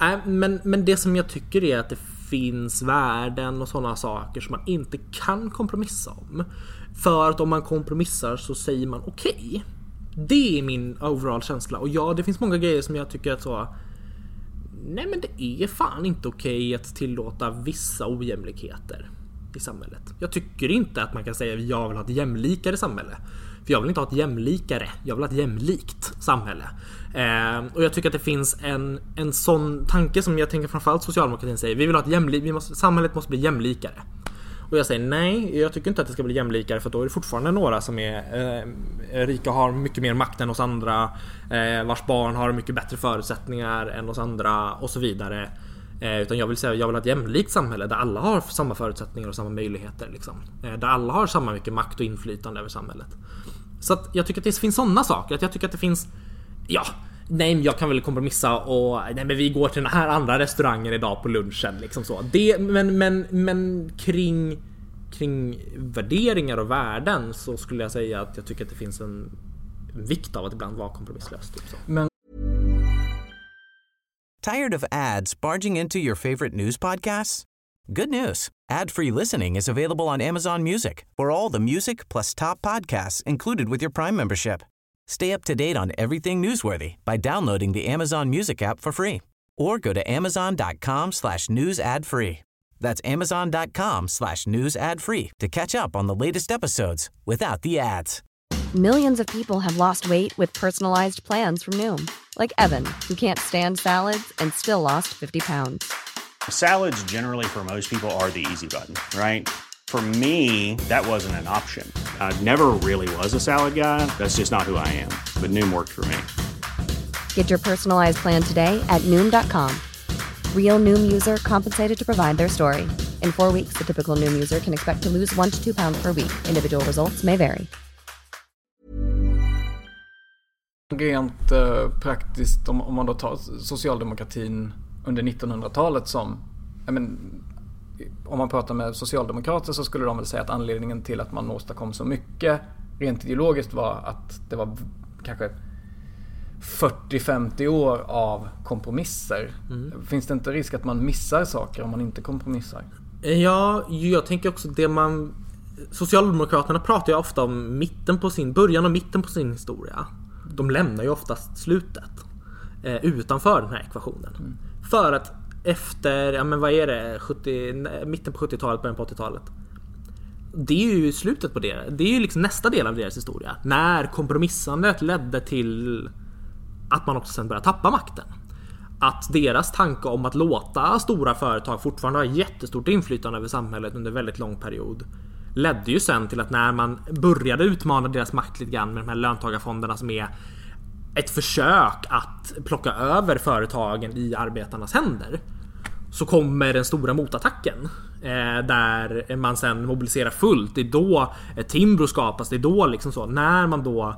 Nej, men, men det som jag tycker är att det finns värden och sådana saker som man inte kan kompromissa om. För att om man kompromissar så säger man okej. Det är min overall känsla. Och ja, det finns många grejer som jag tycker att så... Nej men det är fan inte okej att tillåta vissa ojämlikheter i samhället. Jag tycker inte att man kan säga att jag vill ha ett jämlikare samhälle. För jag vill inte ha ett jämlikare, jag vill ha ett jämlikt samhälle. Eh, och jag tycker att det finns en, en sån tanke som jag tänker framförallt socialdemokratin säger. Vi vill ha ett jämlikt, måste, samhället måste bli jämlikare. Och jag säger nej, jag tycker inte att det ska bli jämlikare för då är det fortfarande några som är eh, rika och har mycket mer makt än oss andra. Eh, vars barn har mycket bättre förutsättningar än oss andra och så vidare. Eh, utan jag vill säga jag vill ha ett jämlikt samhälle där alla har samma förutsättningar och samma möjligheter. Liksom. Eh, där alla har samma mycket makt och inflytande över samhället. Så att jag tycker att det finns sådana saker. Att jag tycker att det finns... Ja, nej men jag kan väl kompromissa och nej men vi går till den här andra restaurangen idag på lunchen liksom så. Det, men, men, men kring kring värderingar och värden så skulle jag säga att jag tycker att det finns en en vikt av att ibland vara kompromisslös. Typ så. Men Tired of ads barging into your favorite news podcasts? Good news. Ad-free listening is available on Amazon Music for all the music plus top podcasts included with your Prime membership. Stay up to date on everything newsworthy by downloading the Amazon Music app for free or go to amazon.com slash news ad free. That's amazon.com slash news ad free to catch up on the latest episodes without the ads. Millions of people have lost weight with personalized plans from Noom, like Evan, who can't stand salads and still lost 50 pounds. Salads, generally, for most people, are the easy button, right? For me, that wasn't an option. I never really was a salad guy. That's just not who I am. But Noom worked for me. Get your personalized plan today at Noom.com. Real Noom user compensated to provide their story. In four weeks, the typical Noom user can expect to lose one to two pounds per week. Individual results may vary. rent eh, praktiskt om, om man då tar socialdemokratin under 1900-talet som, ja, men, om man pratar med socialdemokrater så skulle de väl säga att anledningen till att man åstadkom så mycket rent ideologiskt var att det var kanske 40-50 år av kompromisser. Finns det inte risk att man missar saker om man inte kompromissar? Ja, jag tänker också det man... Socialdemokraterna pratar ju ofta om mitten på sin, början och mitten på sin historia. De lämnar ju oftast slutet. Eh, utanför den här ekvationen. För att efter, ja men vad är det, 70, mitten på 70-talet, början på 80-talet. Det är ju slutet på det. Det är ju liksom nästa del av deras historia. När kompromissandet ledde till att man också sen började tappa makten. Att deras tanke om att låta stora företag fortfarande ha jättestort inflytande över samhället under väldigt lång period ledde ju sen till att när man började utmana deras makt lite grann med de här löntagarfonderna som är ett försök att plocka över företagen i arbetarnas händer så kommer den stora motattacken. Eh, där man sen mobiliserar fullt. Det är då Timbro skapas. Det är då liksom så. När man då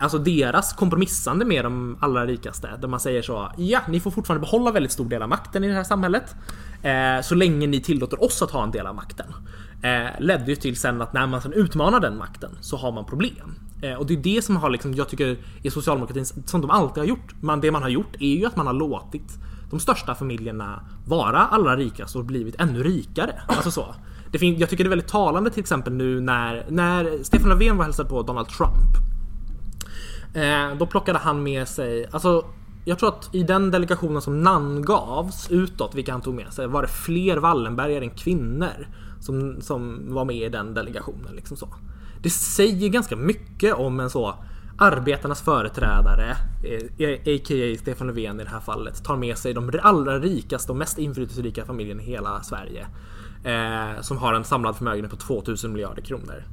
Alltså deras kompromissande med de allra rikaste. Där man säger så. Ja, ni får fortfarande behålla väldigt stor del av makten i det här samhället. Eh, så länge ni tillåter oss att ha en del av makten. Eh, ledde ju till sen att när man sen utmanar den makten så har man problem. Eh, och det är det som har liksom, jag tycker är socialdemokratins, som de alltid har gjort. Men det man har gjort är ju att man har låtit de största familjerna vara allra rikast och blivit ännu rikare. Alltså så. Det fin- jag tycker det är väldigt talande till exempel nu när, när Stefan Löfven var och hälsade på Donald Trump. Eh, då plockade han med sig, alltså jag tror att i den delegationen som namngavs utåt, vilka han tog med sig, var det fler Wallenbergare än kvinnor som, som var med i den delegationen. Liksom så. Det säger ganska mycket om en så arbetarnas företrädare, eh, a.k.a. Stefan Löfven i det här fallet, tar med sig de allra rikaste och mest inflytelserika familjerna i hela Sverige. Eh, som har en samlad förmögenhet på 2000 miljarder kronor.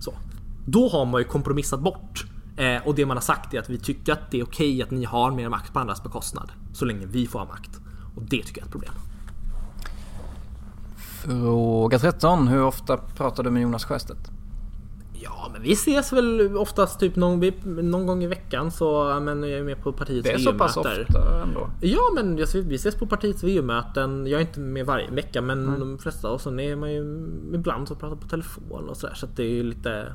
Så. Då har man ju kompromissat bort. Eh, och det man har sagt är att vi tycker att det är okej att ni har mer makt på andras bekostnad. Så länge vi får ha makt. Och det tycker jag är ett problem. Fråga 13. Hur ofta pratar du med Jonas Sjöstedt? Ja, men vi ses väl oftast typ någon, vi- någon gång i veckan så, men jag är med på partiets Det är så pass ofta ändå. Ja, men jag, vi ses på partiets VU-möten. Jag är inte med varje vecka, men de flesta och sen är man ju ibland så pratar på telefon och sådär. Så att det är ju lite...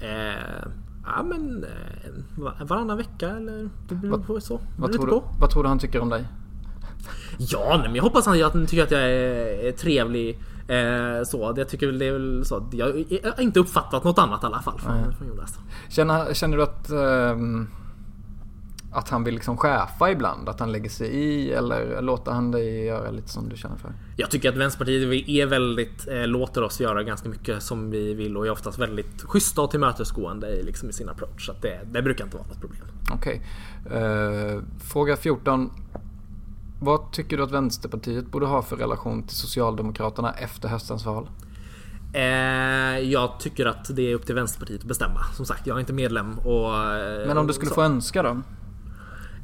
Eh, ja, men eh, va- varannan vecka eller det beror på så. Vad tror, du, vad tror du han tycker om dig? Ja, nej, men jag hoppas att han tycker att jag är, trevlig. Eh, så, jag tycker väl det är väl så. Jag, jag har inte uppfattat något annat i alla fall från, från Jonas. Känner, känner du att, ehm, att han vill liksom chefa ibland? Att han lägger sig i? Eller låter han dig göra lite som du känner för? Jag tycker att Vänsterpartiet är väldigt, eh, låter oss göra ganska mycket som vi vill och är oftast väldigt schyssta och tillmötesgående i, liksom, i sin approach. Så det, det brukar inte vara något problem. Okej. Eh, fråga 14. Vad tycker du att Vänsterpartiet borde ha för relation till Socialdemokraterna efter höstens val? Eh, jag tycker att det är upp till Vänsterpartiet att bestämma. Som sagt, jag är inte medlem och... eh, Men om du skulle så. få önska då?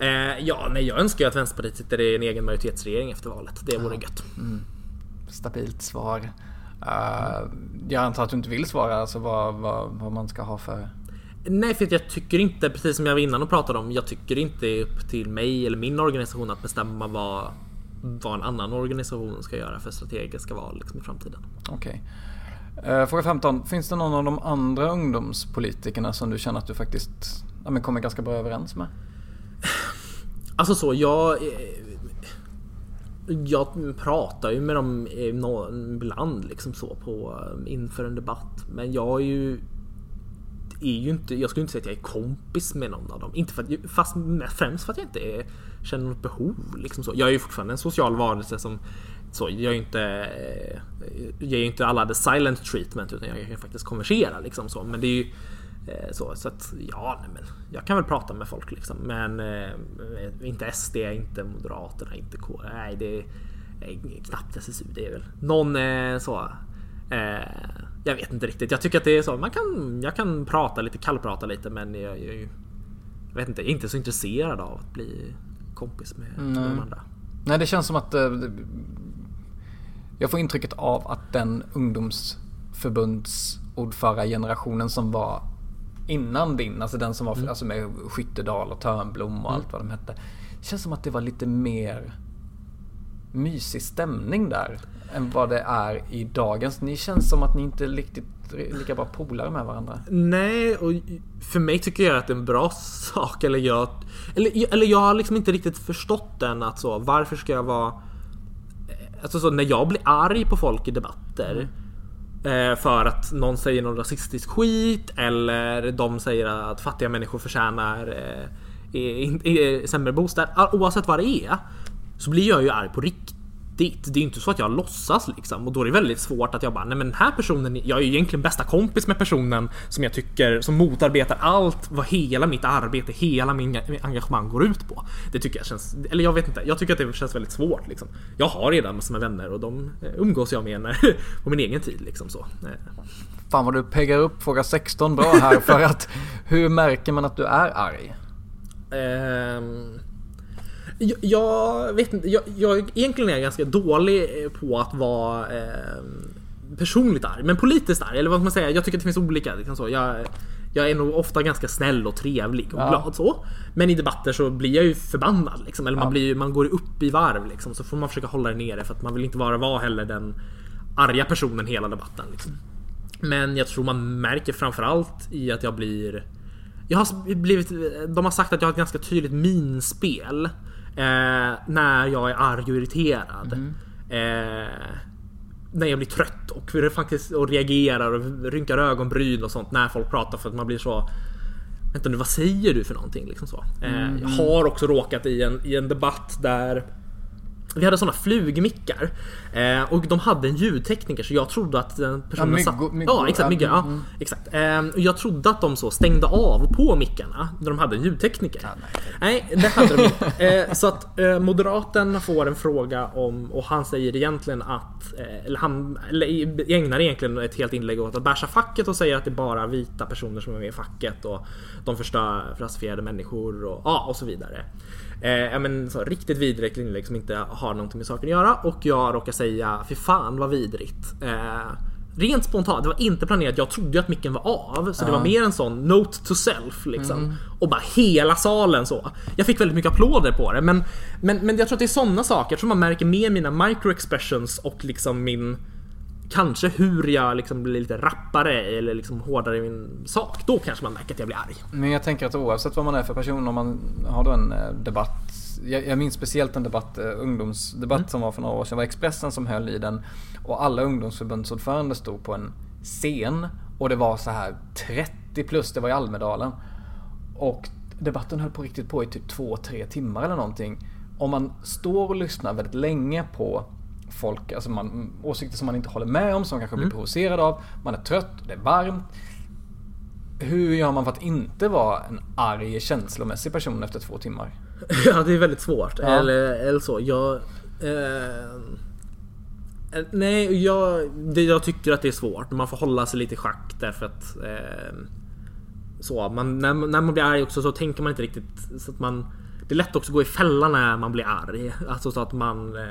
Eh, ja, nej, jag önskar ju att Vänsterpartiet sitter i en egen majoritetsregering efter valet. Det vore gött. Stabilt svar. Jag antar att du inte vill svara alltså vad, vad, vad man ska ha för... Nej, för jag tycker inte, precis som jag var innan och pratade om, jag tycker inte det är upp till mig eller min organisation att bestämma vad, vad en annan organisation ska göra för strategiska val liksom, i framtiden. Okej. Eh, fråga 15. Finns det någon av de andra ungdomspolitikerna som du känner att du faktiskt ja, kommer ganska bra överens med? [SIGHS] Alltså så, jag... eh, Jag pratar ju med dem eh, ibland liksom så på inför en debatt. Men jag är ju... Är ju inte, jag skulle inte säga att jag är kompis med någon av dem. Inte för att, fast främst för att jag inte är, känner något behov. Liksom så. Jag är ju fortfarande en social varelse som så, jag är ju inte, eh, jag är ju inte alla the silent treatment utan jag kan faktiskt konversera liksom så. Men det är ju eh, så, så att ja, nej, men jag kan väl prata med folk liksom. Men eh, inte SD, inte Moderaterna, inte K. Nej, det är knappt SSU. Det är väl någon så. Eh, jag vet inte riktigt. Jag tycker att det är så. Man kan, jag kan prata lite, kallprata lite, men jag, jag, är ju- jag vet inte, jag är inte så intresserad av att bli kompis med de andra. Nej, det känns som att... eh, jag får intrycket av att den ungdomsförbundsordförargenerationen som var innan din, alltså den som var alltså med Skyttedal och Törnblom och allt vad de hette. Det känns som att det var lite mer mysig stämning där än vad det är i dagens. Ni känns som att ni inte är riktigt lika bra polare med varandra. Nej, och för mig tycker jag att det är en bra sak. Eller jag, eller, eller jag har liksom inte riktigt förstått den att så, varför ska jag vara... Eh, alltså så, när jag blir arg på folk i debatter eh, för att någon säger någon rasistisk skit eller de säger att fattiga människor förtjänar eh, sämre bostad. Ah, oavsett vad det är så blir jag ju arg på riktigt. Det är ju inte så att jag låtsas liksom och då är det väldigt svårt att jag bara nej men den här personen, jag är ju egentligen bästa kompis med personen som jag tycker som motarbetar allt vad hela mitt arbete, hela min engagemang går ut på. Det tycker jag känns, eller jag vet inte, jag tycker att det känns väldigt svårt liksom. Jag har redan massor med vänner och de eh, umgås jag med när, [LAUGHS] på min egen tid liksom så. Eh, Fan vad du peggar upp fråga 16 bra här för att [LAUGHS] hur märker man att du är arg? Ehm, jag, jag vet inte, jag, jag egentligen är jag ganska dålig eh, på att vara ehm, personligt arg, men politiskt arg. Eller vad ska man säga? Jag tycker att det finns olika. Liksom så. Jag, jag är nog ofta ganska snäll och trevlig och Ja. glad så. Men i debatter så blir jag ju förbannad. Liksom. Eller man, blir, ju- man går upp i varv liksom. Så får man försöka hålla det nere för att man vill inte vara, vara heller den arga personen hela debatten. Liksom. Men jag tror man märker framförallt i att jag blir jag har blivit, de har sagt att jag har ett ganska tydligt minspel eh, när jag är arg och irriterad. Mm. Eh, när jag blir trött och, faktiskt, och reagerar och rynkar ögonbryn och sånt när folk pratar för att man blir så Vänta nu, vad säger du för någonting? Liksom så. Eh, Mm. jag har också råkat i en, i en debatt där vi hade såna flugmickar eh, och de hade en ljudtekniker så jag trodde att den personen Ja, satt... ja, exakt, ja, myggor, ja, mm. exakt. Eh, jag trodde att de så stängde av på mickarna när de hade en ljudtekniker. nej. det hade de inte. [LAUGHS] Eh, så att eh, moderaten får en fråga om och han säger egentligen att eh, eller han eller ägnar egentligen ett helt inlägg åt att basha facket och säger att det är bara vita personer som är med i facket och de förstör för rasifierade människor och, ja, och så vidare. Eh, men, så, riktigt vidrigt inlägg som inte har någonting med saken att göra och jag råkar säga fy fan vad vidrigt. Eh, Rent spontant, det var inte planerat. Jag trodde ju att micken var av. Så det var mer en sån note to self liksom. Och bara hela salen så. Jag fick väldigt mycket applåder på det. Men, men, men jag tror att det är såna saker. Tror man märker mer mina microexpressions och liksom min Kanske hur jag liksom blir lite rappare eller liksom hårdare i min sak. Då kanske man märker att jag blir arg. Men jag tänker att oavsett vad man är för person, om man har då en eh, debatt. Jag, jag minns speciellt en debatt, eh, ungdomsdebatt som var för några år sedan. Det var Expressen som höll i den. Och alla ungdomsförbundsordförande stod på en scen. Och det var så här 30 plus, det var i Almedalen. Och debatten höll på riktigt på i typ 2-3 timmar eller någonting. Om man står och lyssnar väldigt länge på folk, alltså man, åsikter som man inte håller med om, som man kanske blir provocerad av. Man är trött, det är varmt. Hur gör man för att inte vara en arg känslomässig person efter två timmar? [LAUGHS] Ja, det är väldigt svårt. Ja. Eller, eller så. Jag... Eh, eh, nej, jag, det, jag tycker att det är svårt. Man får hålla sig lite i schack därför att... Eh, så, man, när, när man blir arg också så tänker man inte riktigt så att man... Det är lätt också att gå i fällan när man blir arg. Alltså så att man eh,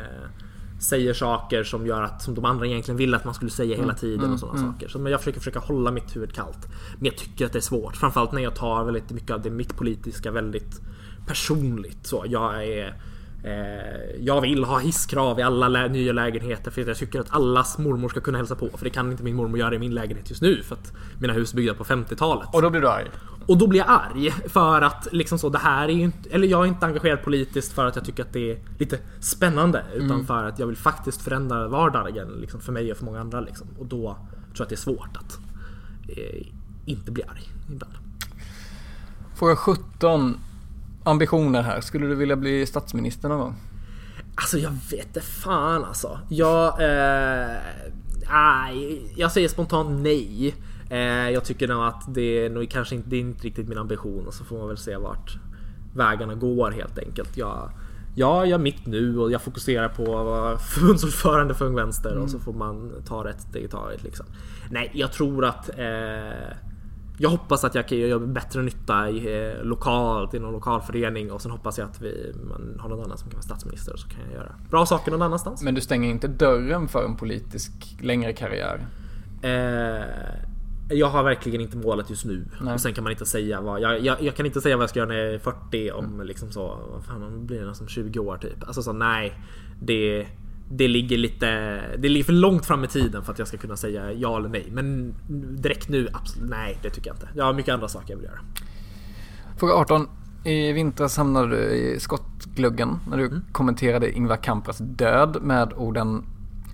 säger saker som gör att som de andra egentligen ville att man skulle säga hela tiden och sådana saker. Så men jag försöker försöka hålla mitt huvud kallt. Men jag tycker att det är svårt. Framförallt när jag tar väldigt mycket av det mitt politiska väldigt personligt. Så jag är jag vill ha hisskrav i alla lä- nya lägenheter för jag tycker att allas mormor ska kunna hälsa på. För det kan inte min mormor göra i min lägenhet just nu för att mina hus byggda på 50-talet. Och då blir du arg? Och då blir jag arg för att liksom så det här är ju inte, eller jag är inte engagerad politiskt för att jag tycker att det är lite spännande utan för att jag vill faktiskt förändra vardagen liksom, för mig och för många andra liksom. Och då tror jag att det är svårt att eh, inte bli arg ibland. Fråga 17. Ambitioner här. Skulle du vilja bli statsminister någon gång? Alltså jag vet inte fan alltså. Jag... Eh, jag säger spontant nej. Eh, jag tycker nog att det är nog kanske inte, det är inte riktigt min ambition och så får man väl se vart vägarna går helt enkelt. Jag, jag gör mitt nu och jag fokuserar på att vara förbundsordförande för Ung Vänster och så får man ta rätt steg i taget liksom. Nej, jag tror att eh, jag hoppas att jag kan göra bättre nytta i, eh, lokalt i någon lokalförening och sen hoppas jag att vi man har någon annan som kan vara statsminister och så kan jag göra bra saker någon annanstans. Men du stänger inte dörren för en politisk längre karriär? Eh, jag har verkligen inte målet just nu. Nej. Och sen kan man inte säga vad... Jag, jag, jag kan inte säga vad jag ska göra när jag är 40 om liksom så... Vad fan, blir det som 20 år typ. Alltså så nej. Det, det ligger lite... Det ligger för långt fram i tiden för att jag ska kunna säga ja eller nej. Men direkt nu, absolut nej. Det tycker jag inte. Jag har mycket andra saker jag vill göra. Fråga 18. I vintras hamnade du i skottgluggen när du kommenterade Ingvar Kamprads död med orden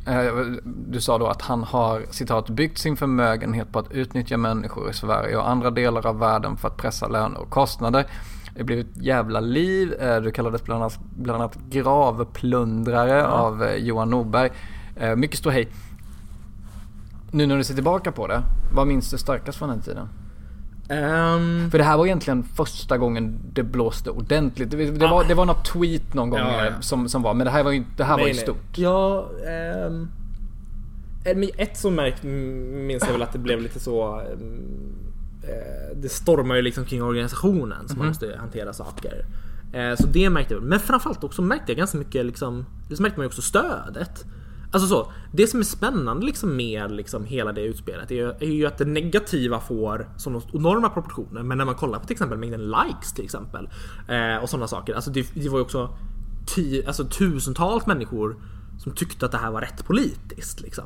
eh, du sa då att han har citat byggt sin förmögenhet på att utnyttja människor i Sverige och andra delar av världen för att pressa löner och kostnader. Det blev ett jävla liv. Eh, Du kallades bland annat, bland annat gravplundrare av eh, Johan Norberg. Eh, Mycket ståhej. Nu när du ser tillbaka på det, vad minns du starkast från den tiden? Ehm, För det här var egentligen första gången det blåste ordentligt. Det, det, var, det var något tweet någon gång Ja, ja. Som, som var, men det här var ju, det här var ju stort. Ja, men ett som märkt minns jag väl att det blev lite så eh, Det stormar ju liksom kring organisationen så man måste hantera saker. Eh, Så det märkte jag. Men framförallt också märkte jag ganska mycket liksom, det märkte man ju också stödet. Alltså så, det som är spännande liksom med liksom hela det utspelet är ju, är ju att det negativa får sådana enorma proportioner. Men när man kollar på till exempel mängden likes till exempel. Eh, och sådana saker. Alltså det, det var ju också ty, alltså tusentals människor som tyckte att det här var rätt politiskt. Liksom.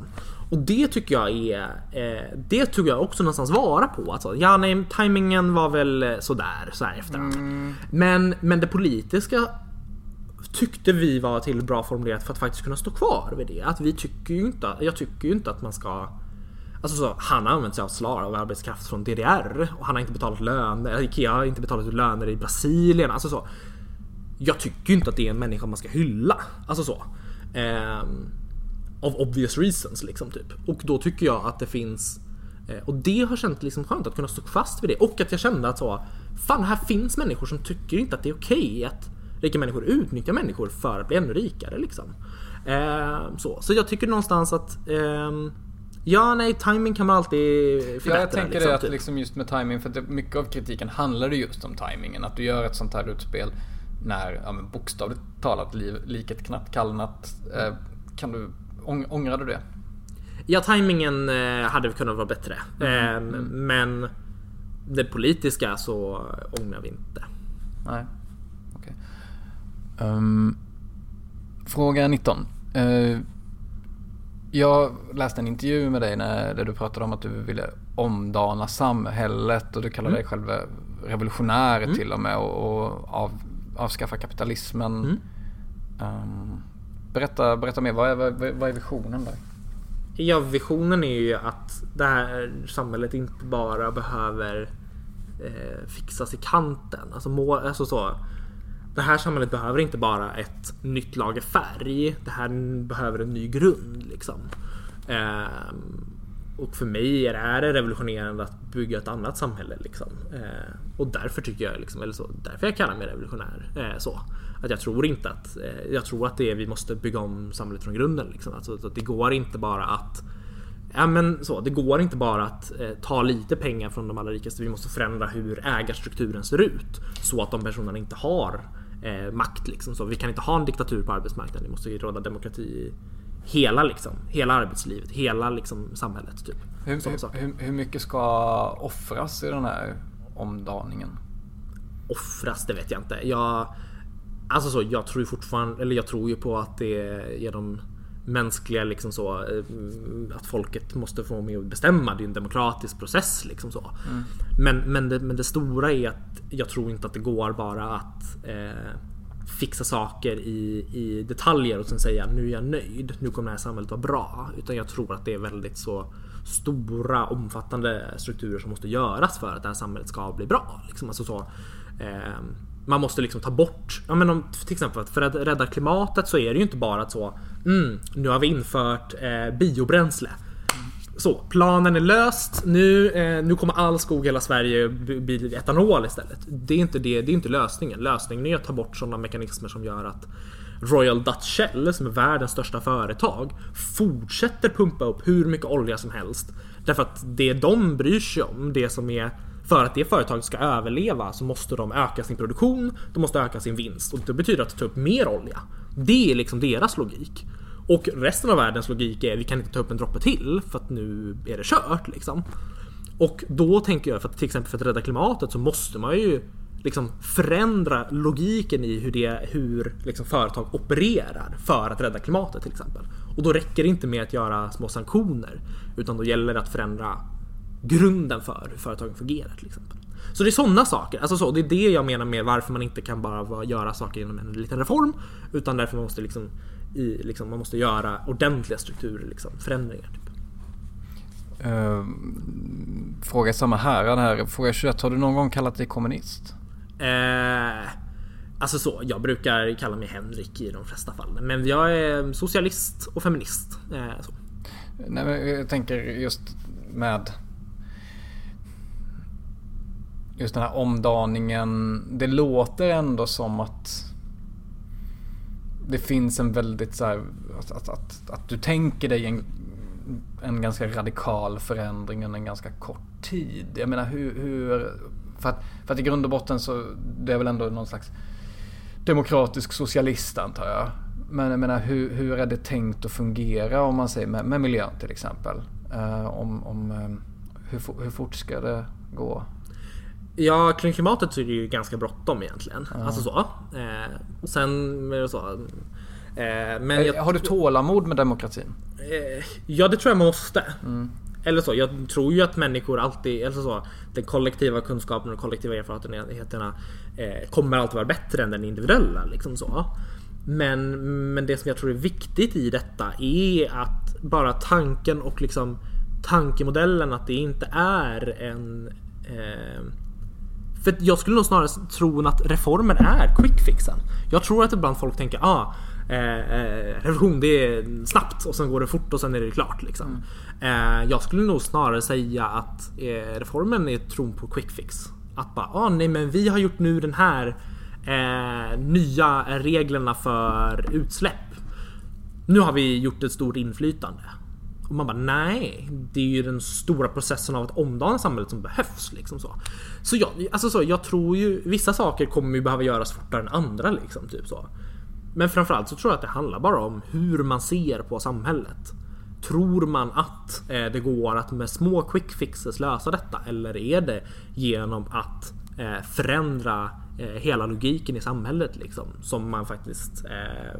Och det tycker jag är, eh, det tog jag också någonstans vara på. Alltså, ja, nej, tajmingen var väl sådär, så här efterhand. Men, men det politiska tyckte vi var till bra formulerat för att faktiskt kunna stå kvar vid det. Att vi tycker ju inte, jag tycker ju inte att man ska Alltså så, han har använt sig av SLAR, av arbetskraft från DDR och han har inte betalat löner, Ikea har inte betalat ut löner i Brasilien. Alltså så. Jag tycker ju inte att det är en människa man ska hylla. Alltså så. Um, of obvious reasons liksom typ. Och då tycker jag att det finns eh, och det har känts liksom skönt att kunna stå fast vid det och att jag kände att så Fan här finns människor som tycker inte att det är okej att rika människor utnyttjar människor för att bli ännu rikare liksom. Eh, så. så jag tycker någonstans att eh, Ja, nej, timing kan man alltid förbättra. Ja, jag tänker liksom, det att typ. liksom just med timing, för att mycket av kritiken handlar ju just om timingen. Att du gör ett sånt här utspel när, ja bokstavligt talat, liv, liket knappt kallnat. Eh, kan du, ång, ångrar du det? Ja, timingen eh, hade kunnat vara bättre. Eh, Men det politiska så ångrar vi inte. Nej. Okej. Ehm, fråga 19. Eh, jag läste en intervju med dig när, där du pratade om att du ville omdana samhället och du kallar dig själv revolutionär till och med och, och av, avskaffa kapitalismen. Ehm, berätta, berätta mer, vad är, vad, är visionen där? Ja, visionen är ju att det här samhället inte bara behöver eh, fixas i kanten. Alltså, mål, alltså så. Det här samhället behöver inte bara ett nytt lager färg. Det här behöver en ny grund liksom. Ehm, och för mig är det revolutionerande att bygga ett annat samhälle. Liksom. Eh, och därför tycker jag, liksom, eller så, därför jag kallar mig revolutionär. Eh, så. Att jag tror inte att, eh, jag tror att det är, vi måste bygga om samhället från grunden. Liksom. Alltså, att det går inte bara att Ja, men så, det går inte bara att eh, ta lite pengar från de allra rikaste. Vi måste förändra hur ägarstrukturen ser ut. Så att de personerna inte har eh, makt. Liksom. Så vi kan inte ha en diktatur på arbetsmarknaden. Det måste ju råda demokrati i hela, liksom, hela arbetslivet, hela liksom, samhället. Typ. Hur, hur, hur mycket ska offras i den här omdaningen? offras, det vet jag inte. Jag, alltså så, jag tror ju fortfarande, eller jag tror ju på att det är genom mänskliga liksom så eh, att folket måste få med och bestämma. Det är en demokratisk process liksom så. Men, men, det, men det stora är att jag tror inte att det går bara att eh, fixa saker i, i detaljer och sen säga nu är jag nöjd. Nu kommer det här samhället vara bra. Utan jag tror att det är väldigt så stora omfattande strukturer som måste göras för att det här samhället ska bli bra. Liksom, alltså så, eh, man måste liksom ta bort, ja men om, till exempel för att rädda klimatet så är det ju inte bara att så mm, nu har vi infört eh, biobränsle. Så, planen är löst. Nu, eh, nu kommer all skog i hela Sverige bli bli etanol istället. Det är inte, det, det är inte lösningen. Lösningen är att ta bort sådana mekanismer som gör att Royal Dutch Shell, som är världens största företag, fortsätter pumpa upp hur mycket olja som helst. Därför att det de bryr sig om, det som är för att det företaget ska överleva så måste de öka sin produktion, de måste öka sin vinst och det betyder att ta upp mer olja. Det är liksom deras logik. Och resten av världens logik är vi kan inte ta upp en droppe till för att nu är det kört liksom. Och då tänker jag för att till exempel för att rädda klimatet så måste man ju liksom förändra logiken i hur, det, hur liksom företag opererar för att rädda klimatet till exempel. Och då räcker det inte med att göra små sanktioner utan då gäller det att förändra grunden för hur företagen fungerar till exempel. Så det är sådana saker. Alltså så, det är det jag menar med varför man inte kan bara göra saker genom en liten reform. Utan därför man måste liksom, i, liksom man måste göra ordentliga strukturer, liksom, förändringar. Typ. Uh, fråga samma härad här. Fråga 21. Har du någon gång kallat dig kommunist? Eh, alltså så, jag brukar kalla mig Henrik i de flesta fall. Men jag är socialist och feminist. Eh, så. Nej, men jag tänker just med just den här omdaningen. Det låter ändå som att det finns en väldigt så här, att, att, att, att du tänker dig en, en ganska radikal förändring under en ganska kort tid. Jag menar hur, hur för, att, för att i grund och botten så det är väl ändå någon slags demokratisk socialist antar jag. Men jag menar hur, hur är det tänkt att fungera om man säger med, med miljön till exempel? Uh, om, om, eh, hur, hur fort ska det gå? Ja, kring klimatet så är det ju ganska bråttom egentligen. Alltså så. Eh, sen är det så. Eh, men jag, Har du tålamod med demokratin? Eh, ja, det tror jag man måste. Eller så, jag tror ju att människor alltid, eller så, den kollektiva kunskapen och kollektiva erfarenheterna eh, kommer alltid vara bättre än den individuella. Liksom så. Men, men det som jag tror är viktigt i detta är att bara tanken och liksom tankemodellen att det inte är en eh, för jag skulle nog snarare tro att reformen är quickfixen. Jag tror att ibland folk tänker ah, eh, eh, revolution det är snabbt och sen går det fort och sen är det klart. Liksom. Eh, jag skulle nog snarare säga att eh, reformen är tron på quickfix. Att bara, ah, nej men vi har gjort nu den här eh, nya reglerna för utsläpp. Nu har vi gjort ett stort inflytande. Och man bara nej, det är ju den stora processen av att omdana samhället som behövs. Liksom så. Så, jag, alltså så jag tror ju vissa saker kommer ju behöva göras fortare än andra. Liksom, typ så. Men framförallt så tror jag att det handlar bara om hur man ser på samhället. Tror man att eh, det går att med små quick fixes lösa detta? Eller är det genom att eh, förändra eh, hela logiken i samhället liksom, som man faktiskt eh,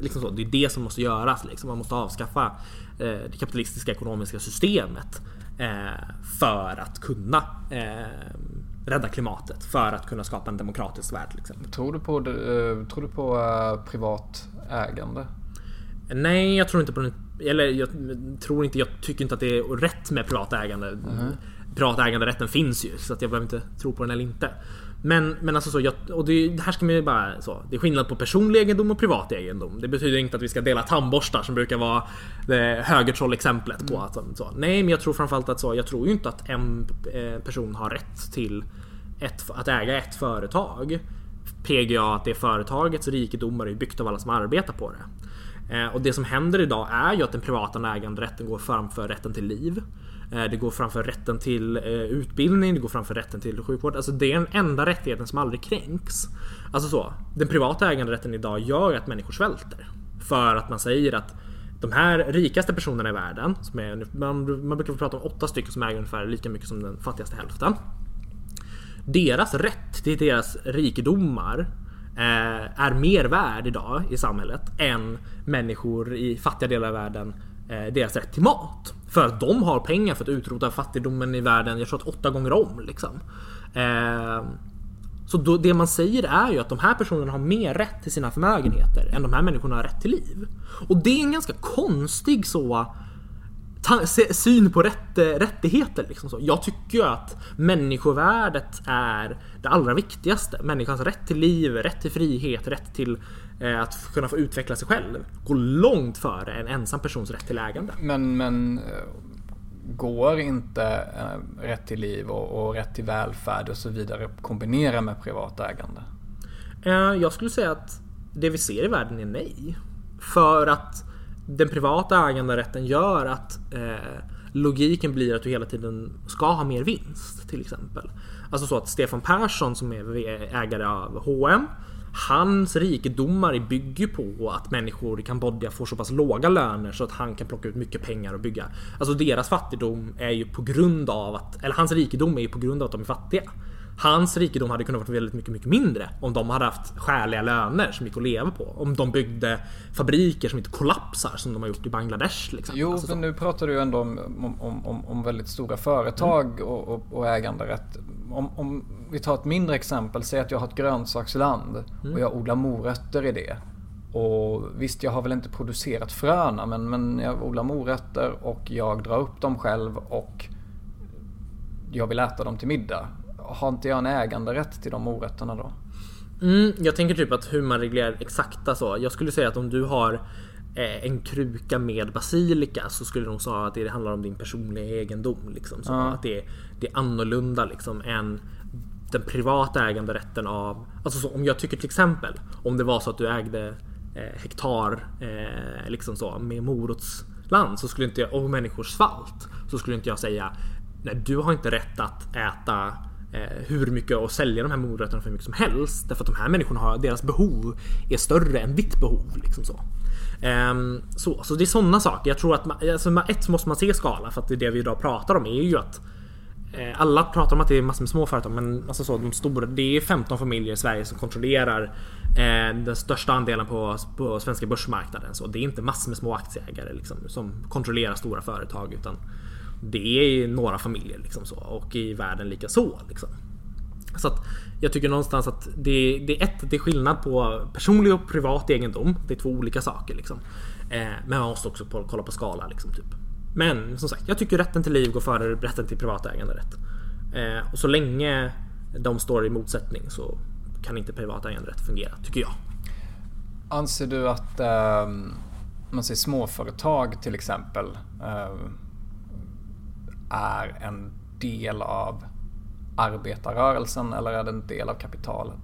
Liksom så, det är det som måste göras. Liksom. Man måste avskaffa eh, det kapitalistiska ekonomiska systemet eh, för att kunna eh, rädda klimatet. För att kunna skapa en demokratisk värld. Liksom. Tror du på, tror du på privat ägande? Nej, jag tror inte på den. Eller jag tror inte, jag tycker inte att det är rätt med privat ägande. Privat äganderätten finns ju så att jag behöver inte tro på den eller inte. Men, men alltså så, jag, och det, det här ska man ju bara så. Det är skillnad på personlig egendom och privat egendom. Det betyder inte att vi ska dela tandborstar som brukar vara det högertroll-exemplet på att så. Nej, men jag tror framförallt att så. Jag tror ju inte att en eh, person har rätt till ett, att äga ett företag. PGA att det företagets rikedomar är byggt av alla som arbetar på det. Eh, och det som händer idag är ju att den privata äganderätten går framför rätten till liv. Eh, det går framför rätten till eh, utbildning, det går framför rätten till sjukvård. Alltså det är den enda rättigheten som aldrig kränks. Alltså så, den privata äganderätten idag gör ju att människor svälter. För att man säger att de här rikaste personerna i världen, som är, man, man brukar prata om åtta stycken som äger ungefär lika mycket som den fattigaste hälften. Deras rätt till deras rikedomar eh, är mer värd idag i samhället än människor i fattiga delar av världen Eh, deras rätt till mat. För att de har pengar för att utrota fattigdomen i världen, jag tror att åtta gånger om. Liksom. Eh, så då, det man säger är ju att de här personerna har mer rätt till sina förmögenheter än de här människorna har rätt till liv. Och det är en ganska konstig så ta- se- syn på rätt, eh, rättigheter. Liksom så. Jag tycker ju att människovärdet är det allra viktigaste. Människans rätt till liv, rätt till frihet, rätt till eh, att kunna få utveckla sig själv. Går långt före en ensam persons rätt till ägande. Men, men eh, går inte eh, rätt till liv och, och rätt till välfärd och så vidare kombinera med privat ägande? Eh, Jag skulle säga att det vi ser i världen är nej. För att den privata äganderätten gör att eh, logiken blir att du hela tiden ska ha mer vinst till exempel. Alltså så att Stefan Persson som är ägare av H&M Hans rikedomar bygger på att människor i Kambodja får så pass låga löner så att han kan plocka ut mycket pengar och bygga. Alltså deras fattigdom är ju på grund av att, eller hans rikedom är ju på grund av att de är fattiga. Hans rikedom hade kunnat vara väldigt mycket, mycket mindre om de hade haft skäliga löner som gick att leva på. Om de byggde fabriker som inte kollapsar som de har gjort i Bangladesh. Liksom. Jo, Alltså så. men nu pratar du ju ändå om, om, om, om väldigt stora företag och, och, och äganderätt. Om, om vi tar ett mindre exempel, säg att jag har ett grönsaksland och jag odlar morötter i det. Och visst, jag har väl inte producerat fröna men, men jag odlar morötter och jag drar upp dem själv och jag vill äta dem till middag. Har inte jag en äganderätt till de morötterna då? Mm, jag tänker typ att hur man reglerar exakta så. Jag skulle säga att om du har eh, en kruka med basilika så skulle de säga att det handlar om din personliga egendom. Liksom, så Att det, det är annorlunda liksom, än den privata äganderätten av... Alltså så, om jag tycker till exempel om det var så att du ägde eh, hektar eh, liksom så, med morotsland så skulle inte jag, och människor svalt så skulle inte jag säga Nej, du har inte rätt att äta Eh, hur mycket och sälja de här morötterna för hur mycket som helst. Därför att de här människorna har, deras behov är större än ditt behov. Liksom så. Um, så, så det är sådana saker. Jag tror att man, alltså, ett måste man se skala för att det, är det vi idag pratar om är ju att eh, alla pratar om att det är massor med små företag men alltså så, de stora, det är 15 familjer i Sverige som kontrollerar eh, den största andelen på, på svenska börsmarknaden. Så det är inte massor med små aktieägare liksom, som kontrollerar stora företag utan det är några familjer liksom så, och i världen lika så. Liksom. Så att jag tycker någonstans att det, det är ett, det är skillnad på personlig och privat egendom. Det är två olika saker liksom. Eh, men man måste också på, kolla på skala liksom. Typ. Men som sagt, jag tycker rätten till liv går före rätten till privat äganderätt. Eh, och så länge de står i motsättning så kan inte privat äganderätt fungera, tycker jag. Anser du att eh, man säger småföretag till exempel eh, är en del av arbetarrörelsen eller är det en del av kapitalet?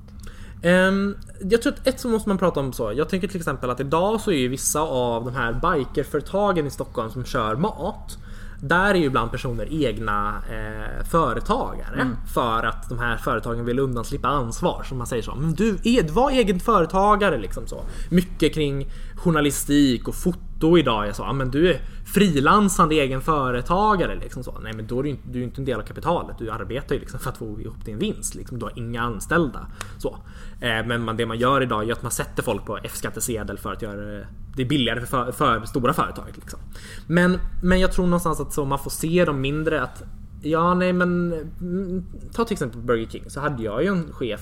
Um, jag tror att ett så måste man prata om så. Jag tänker till exempel att idag så är ju vissa av de här bikerföretagen i Stockholm som kör mat där är ju ibland personer egna eh, företagare mm. för att de här företagen vill undanslippa ansvar. Som man säger så. Men du, Ed, var egen företagare liksom så. Mycket kring journalistik och foto idag är så. Men du är frilansande egen företagare liksom så. Nej men då är du, du är inte en del av kapitalet. Du arbetar ju liksom för att få ihop din vinst. Liksom. Du har inga anställda. Så. Eh, men det man gör idag är att man sätter folk på F-skattsedel för att göra det billigare för, för stora företag. Liksom. Men, men jag tror någonstans att så man får se dem mindre att Ja nej men mm, Ta till exempel Burger King så hade jag ju en chef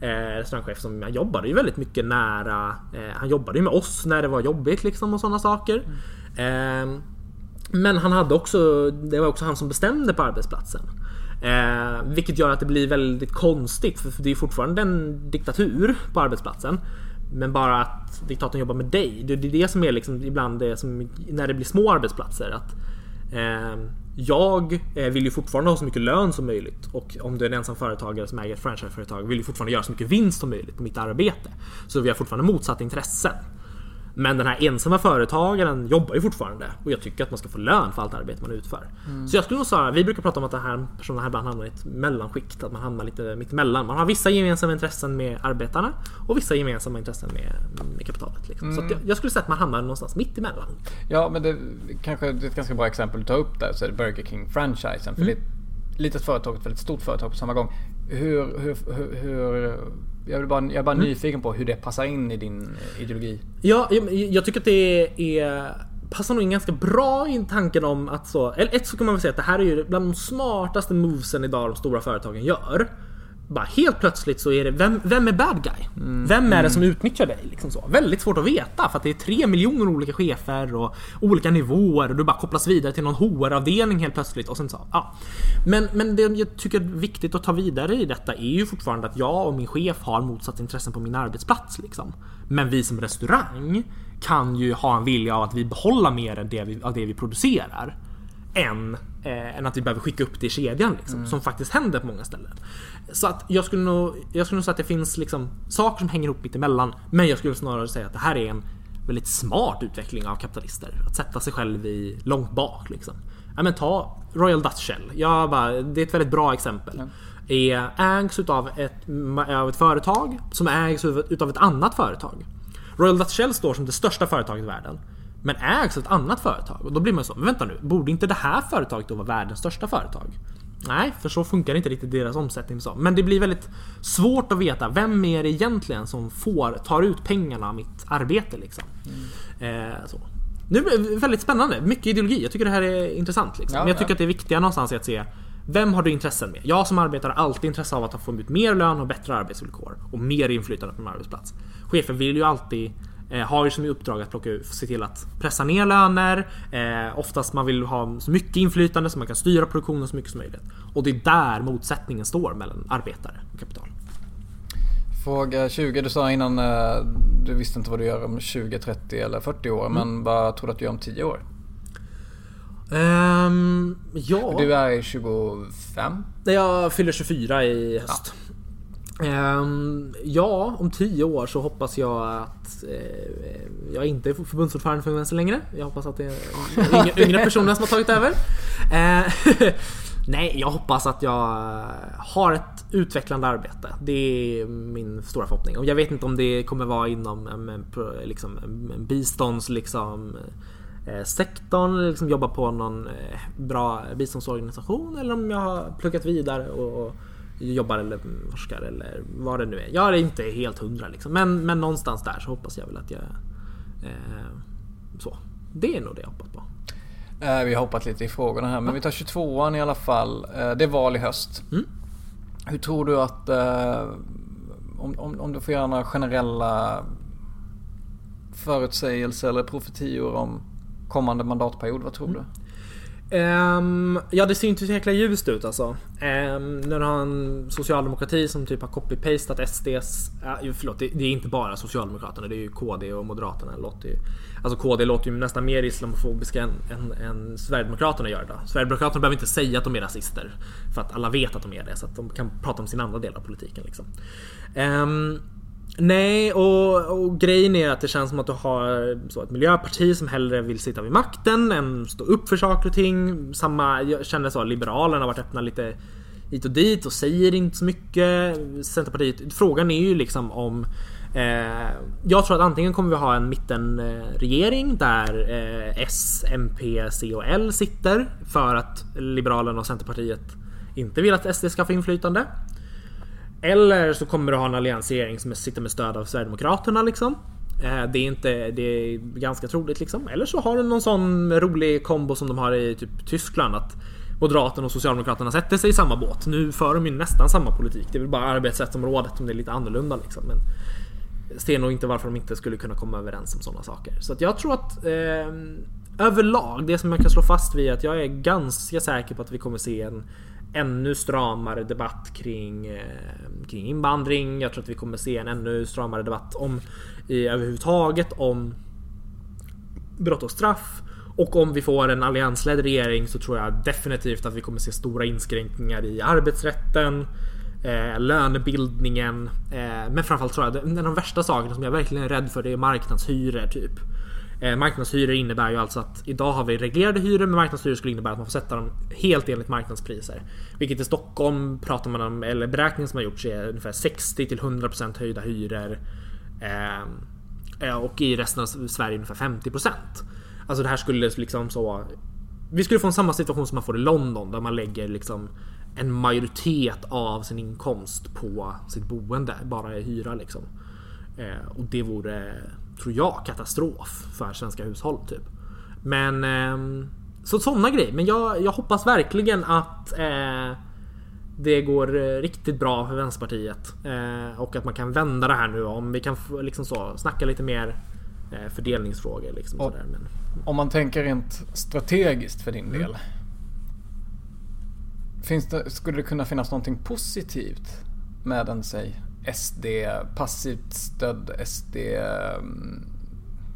eh, Restaurangchef som jobbade ju väldigt mycket nära eh, Han jobbade ju med oss när det var jobbigt liksom och sådana saker. Mm. Ehm, men han hade också Det var också han som bestämde på arbetsplatsen. Eh, vilket gör att det blir väldigt konstigt för det är fortfarande en diktatur på arbetsplatsen. Men bara att diktatorn jobbar med dig. Det är det som är liksom ibland det som när det blir små arbetsplatser. Att, ehm, eh, jag vill ju fortfarande ha så mycket lön som möjligt och om du är en ensam företagare som äger ett franchiseföretag vill ju fortfarande göra så mycket vinst som möjligt på mitt arbete. Så vi har fortfarande motsatta intressen. Men den här ensamma företagaren jobbar ju fortfarande och jag tycker att man ska få lön för allt arbete man utför. Mm. Så jag skulle nog säga, vi brukar prata om att den här personen här ibland hamnar i ett mellanskikt, att man hamnar lite mitt emellan. Man har vissa gemensamma intressen med arbetarna och vissa gemensamma intressen med, med kapitalet. Liksom. Mm. Så jag, jag, skulle säga att man hamnar någonstans mitt emellan. Ja, men det kanske är ett ganska bra exempel att ta upp där så är det Burger King-franchisen. För mm. det är ett litet företag och ett väldigt stort företag på samma gång. Hur, hur, hur, hur jag, vill bara, jag är bara mm. nyfiken på hur det passar in i din ideologi. Ja, jag, jag tycker att det är passar nog in ganska bra in tanken om att så, eller ett så kan man väl säga att det här är ju bland de smartaste movesen idag de stora företagen gör bara helt plötsligt så är det, vem, vem är bad guy? Mm. Vem är det som utnyttjar dig? Liksom så. Väldigt svårt att veta för att det är tre miljoner olika chefer och olika nivåer och du bara kopplas vidare till någon HR-avdelning helt plötsligt och sen så, ja. Men, men det jag tycker är viktigt att ta vidare i detta är ju fortfarande att jag och min chef har motsatt intressen på min arbetsplats liksom. Men vi som restaurang kan ju ha en vilja av att vi behåller mer än det vi, av det vi producerar än, eh, än att vi behöver skicka upp det i kedjan liksom, mm. som faktiskt händer på många ställen. Så att jag skulle nog, jag skulle nog säga att det finns liksom saker som hänger ihop mitt emellan. Men jag skulle snarare säga att det här är en väldigt smart utveckling av kapitalister. Att sätta sig själv i långt bak liksom. Ja, men ta Royal Dutch Shell. Jag bara, det är ett väldigt bra exempel. Mm. Är, ägs utav ett, av ett företag som ägs utav ett annat företag. Royal Dutch Shell står som det största företaget i världen. Men ägs av ett annat företag. Och då blir man så, men vänta nu, borde inte det här företaget då vara världens största företag? Nej, för så funkar inte riktigt deras omsättning. Så. Men det blir väldigt svårt att veta vem är det egentligen som får, tar ut pengarna av mitt arbete. Liksom. Mm. Eh, så. Nu är det väldigt spännande, mycket ideologi. Jag tycker det här är intressant. Liksom. Ja, Men jag tycker ja. att det är viktiga någonstans att se vem har du intressen med? Jag som arbetar har alltid intresse av att få ut mer lön och bättre arbetsvillkor och mer inflytande på min arbetsplats. Chefen vill ju alltid har ju som uppdrag att plocka se till att pressa ner löner. Eh, oftast man vill ha så mycket inflytande så man kan styra produktionen så mycket som möjligt. Och det är där motsättningen står mellan arbetare och kapital. Fråga 20. Du sa innan eh, du visste inte vad du gör om 20, 30 eller 40 år. Mm. Men vad tror du att du gör om 10 år? Um, ja. Du är 25? Jag fyller 24 i höst. Ja. Ehm, ja, om tio år så hoppas jag att eh, jag inte är förbundsordförande för Vänster längre. Jag hoppas att det är yngre, yngre personer som har tagit över. Eh, [LAUGHS] nej, jag hoppas att jag har ett utvecklande arbete. Det är min stora förhoppning. Och jag vet inte om det kommer vara inom en, liksom, en bistånds... Liksom, eh, sektorn, liksom jobba på någon bra biståndsorganisation eller om jag har pluggat vidare och, och jobbar eller forskar eller vad det nu är. Jag är inte helt hundra liksom. Men, men någonstans där så hoppas jag väl att jag... Eh, så. Det är nog det jag hoppas på. Eh, vi har hoppat lite i frågorna här men vi tar 22an i alla fall. Eh, det är val i höst. Mm. Hur tror du att... Eh, om, om, om du får göra några generella förutsägelser eller profetior om kommande mandatperiod, vad tror du? Um, ja det ser inte så jäkla ljust ut alltså. Ehm, um, när du har en socialdemokrati som typ har copy-pastat SDs... Uh, förlåt, det, det, är inte bara Socialdemokraterna, det är ju KD och Moderaterna. Låter ju, alltså KD låter ju nästan mer islamofobiska än, än, än Sverigedemokraterna gör idag. Sverigedemokraterna behöver inte säga att de är rasister. För att alla vet att de är det, så att de kan prata om sin andra del av politiken. Liksom. Um, Nej, och, och, grejen är att det känns som att du har så ett miljöparti som hellre vill sitta vid makten än stå upp för saker och ting. Samma, jag känner så, Liberalerna har varit öppna lite hit och dit och säger inte så mycket. Centerpartiet, frågan är ju liksom om eh, jag tror att antingen kommer vi ha en mittenregering där eh, S, MP, C och L sitter för att Liberalerna och Centerpartiet inte vill att SD ska få inflytande. Eller så kommer du ha en alliansregering som sitter med stöd av Sverigedemokraterna liksom. Eh, det är inte, det är ganska troligt liksom. Eller så har du någon sån rolig kombo som de har i typ Tyskland att Moderaterna och Socialdemokraterna sätter sig i samma båt. Nu för de ju nästan samma politik. Det är väl bara arbetsrättsområdet som det är lite annorlunda liksom. Men jag ser nog inte varför de inte skulle kunna komma överens om sådana saker. Så att jag tror att eh, överlag, det som jag kan slå fast vid är att jag är ganska säker på att vi kommer se en ännu stramare debatt kring, eh, kring invandring. Jag tror att vi kommer se en ännu stramare debatt om i, överhuvudtaget om brott och straff. Och om vi får en alliansledd regering så tror jag definitivt att vi kommer se stora inskränkningar i arbetsrätten, eh, lönebildningen. Eh, men framförallt tror jag att en av de värsta sakerna som jag verkligen är rädd för det är marknadshyror typ. Eh, marknadshyror innebär ju alltså att idag har vi reglerade hyror men marknadshyror skulle innebära att man får sätta dem helt enligt marknadspriser. Vilket i Stockholm pratar man om, eller beräkningen som har gjorts är ungefär 60 till 100% höjda hyror. Eh, och i resten av Sverige ungefär 50%. Alltså det här skulle liksom så... Vi skulle få en samma situation som man får i London där man lägger liksom en majoritet av sin inkomst på sitt boende, bara i hyra liksom. Eh, och det vore tror jag, katastrof för svenska hushåll. Typ. Men eh, så sådana grejer. Men jag, jag hoppas verkligen att eh, det går eh, riktigt bra för Vänsterpartiet eh, och att man kan vända det här nu om vi kan liksom så snacka lite mer eh, fördelningsfrågor. Liksom, och, Men... Om man tänker rent strategiskt för din mm. del. Finns det, skulle det kunna finnas någonting positivt med en, säg, SD, passivt stödd SD, mm,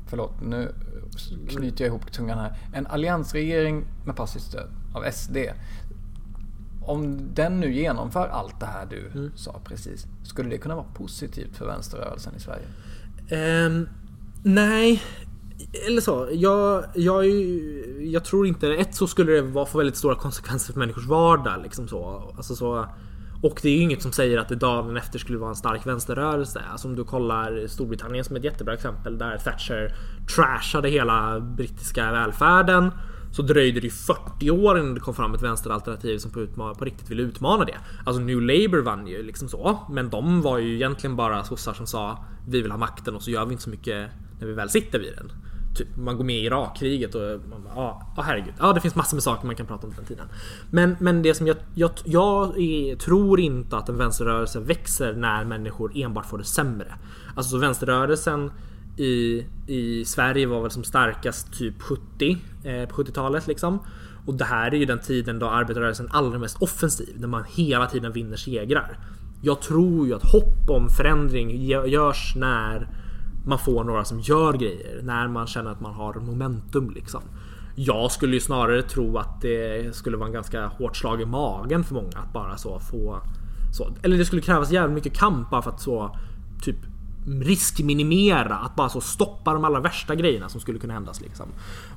förlåt nu knyter jag ihop tungan här. En alliansregering med passivt stöd av SD. Om den nu genomför allt det här du mm. sa precis, skulle det kunna vara positivt för vänsterrörelsen i Sverige? Um, nej, eller så. Jag, jag, jag tror inte... Ett så skulle det vara få väldigt stora konsekvenser för människors vardag. Liksom så. Alltså så och det är ju inget som säger att det dagen efter skulle vara en stark vänsterrörelse. Alltså om du kollar Storbritannien som ett jättebra exempel där Thatcher trashade hela brittiska välfärden. Så dröjde det ju 40 år innan det kom fram ett vänsteralternativ som på, utma- på riktigt ville utmana det. Alltså New Labour vann ju liksom så. Men de var ju egentligen bara sossar som sa Vi vill ha makten och så gör vi inte så mycket när vi väl sitter vid den typ, man går med i Irakkriget och man ja, ah, ah, herregud. Ja, det finns massor med saker man kan prata om den tiden. Men, men det som jag, jag, jag är, tror inte att en vänsterrörelse växer när människor enbart får det sämre. Alltså så vänsterrörelsen i, i Sverige var väl som starkast typ 70 eh, på 70-talet liksom. Och det här är ju den tiden då arbetarrörelsen är allra mest offensiv, när man hela tiden vinner segrar. Jag tror ju att hopp om förändring görs när man får några som gör grejer. När man känner att man har momentum liksom. Jag skulle ju snarare tro att det skulle vara en ganska hårt slag i magen för många att bara så få... Så, eller det skulle krävas jävligt mycket kamp bara för att så typ riskminimera, att bara så stoppa de allra värsta grejerna som skulle kunna hända. Liksom.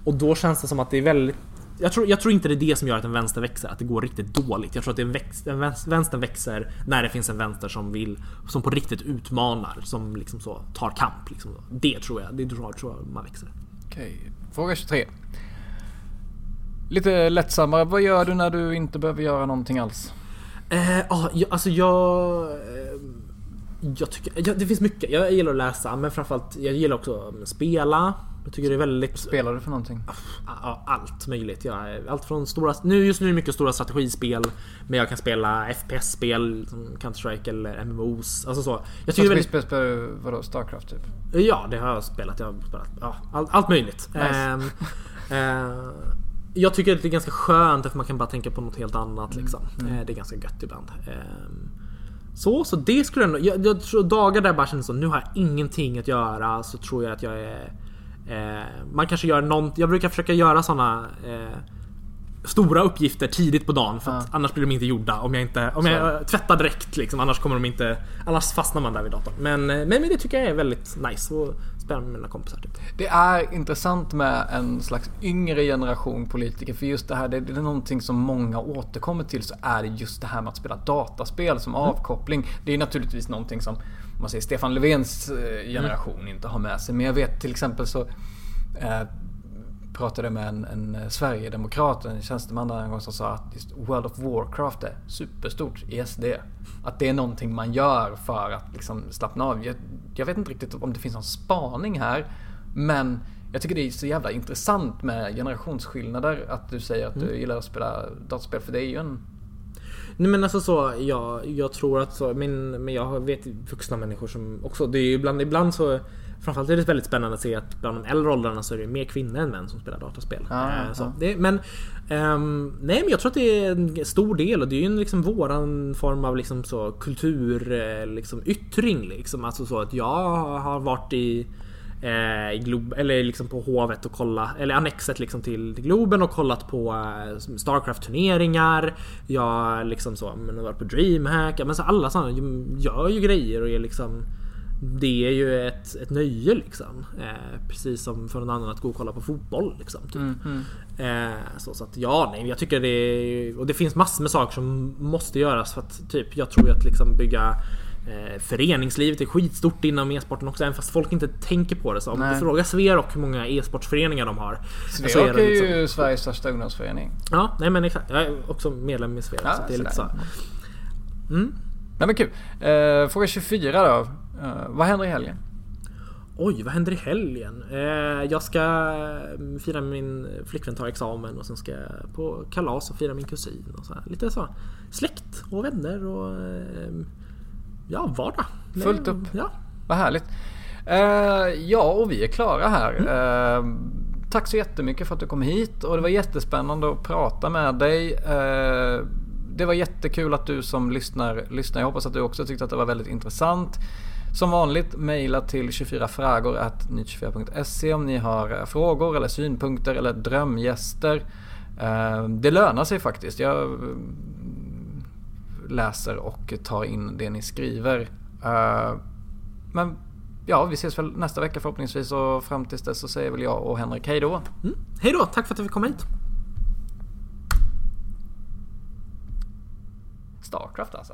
Och då känns det som att det är väldigt jag tror, jag tror inte det är det som gör att en vänster växer, att det går riktigt dåligt. Jag tror att det är en, växt, en vänster växer när det finns en vänster som vill, som på riktigt utmanar, som liksom så tar kamp. Liksom. Det tror jag, det tror jag, tror jag man växer. Okej, fråga 23. Lite lättsammare. Vad gör du när du inte behöver göra någonting alls? Eh, ja, jag- alltså jag... Jag tycker... Ja, det finns mycket. Jag gillar att läsa men framförallt jag gillar också att spela. Jag tycker det är väldigt... Spelar du för någonting? Ja, allt möjligt. Jag, allt från stora... Nu, just nu är det mycket stora strategispel. Men jag kan spela FPS-spel som Counter-Strike eller MMOs. Alltså så. Jag tycker väldigt... Strategispel spelar vadå? Starcraft typ? Ja, det har jag spelat. Jag har spelat ja, allt, allt möjligt. Nice. Ehm, eh, jag tycker att det är ganska skönt för man kan bara tänka på något helt annat. Liksom. Mm. Eh, det är ganska gött ibland. Ehm, så, så det skulle jag nog... Jag, jag tror dagar där jag bara känner så, nu har jag ingenting att göra. Så tror jag att jag är... Eh, man kanske gör något... Jag brukar försöka göra såna eh, Stora uppgifter tidigt på dagen för att annars blir de inte gjorda om jag inte om jag tvättar direkt liksom annars kommer de inte annars fastnar man där vid datorn. Men, eh, men, men det tycker jag är väldigt nice att spela med mina kompisar typ. Det är intressant med en slags yngre generation politiker för just det här, det är någonting som många återkommer till så är det just det här med att spela dataspel som avkoppling. Det är naturligtvis någonting som, om man säger Stefan Löfvens eh, generation inte har med sig. Men jag vet till exempel så eh, pratade med en, en eh, Sverigedemokrat, en tjänsteman där en gång som sa att just World of Warcraft är superstort i SD. Att det är någonting man gör för att liksom slappna av. Jag, jag vet inte riktigt om det finns någon spaning här. Men jag tycker det är så jävla intressant med generationsskillnader. Att du säger att du gillar att spela dataspel. För det är ju en... Nej men alltså så, ja, jag tror att så, men, men jag vet vuxna människor som också, det är ju ibland, ibland så Framförallt är det väldigt spännande att se att bland de äldre åldrarna så är det mer kvinnor än män som spelar dataspel. Ja, Eh, så. ja. Det, men ehm, Nej men jag tror att det är en stor del och det är ju en liksom våran form av liksom så kultur eh, liksom yttring liksom. Alltså så att jag har varit i eh, i Glob eller liksom på Hovet och kolla eller annexet liksom till Globen och kollat på eh, Starcraft turneringar. Jag liksom så, men har varit på DreamHack. Men så alla sådana gör ju grejer och är liksom det är ju ett, ett nöje liksom. Eh, precis som för någon annan att gå och kolla på fotboll liksom. Typ. Eh, så, så att ja, nej, jag tycker det är, Och det finns massor med saker som måste göras för att typ jag tror att liksom bygga eh, Föreningslivet är skitstort inom e-sporten också även fast folk inte tänker på det. Så om Nej. du frågar Sverok hur många e-sportsföreningar de har. Sverok är det är liksom- ju Sveriges största ungdomsförening. Ja, nej men exakt. Jag är också medlem i Sverok Ja, så att det är lite så. sådär. Nej men kul. Eh, fråga 24 då. Eh, vad händer i helgen? Oj, vad händer i helgen? Eh, jag ska eh, fira min flickvän tar examen och sen ska jag på kalas och fira min kusin och så här. Lite så. Släkt och vänner och eh, ja, vardag. Fullt upp. Ja. Vad härligt. Eh, ja, och vi är klara här. Eh, tack så jättemycket för att du kom hit och det var jättespännande att prata med dig. Eh, det var jättekul att du som lyssnar, lyssnar. Jag hoppas att du också tyckte att det var väldigt intressant. Som vanligt, mejla till 24fragor.nytt24.se om ni har eh, frågor eller synpunkter eller drömgäster. Eh, det lönar sig faktiskt. Jag eh, läser och tar in det ni skriver. Men ja, vi ses väl nästa vecka förhoppningsvis och fram tills dess så säger väl jag och Henrik hej då. Mm. Hej då, tack för att jag fick komma hit. Starcraft alltså.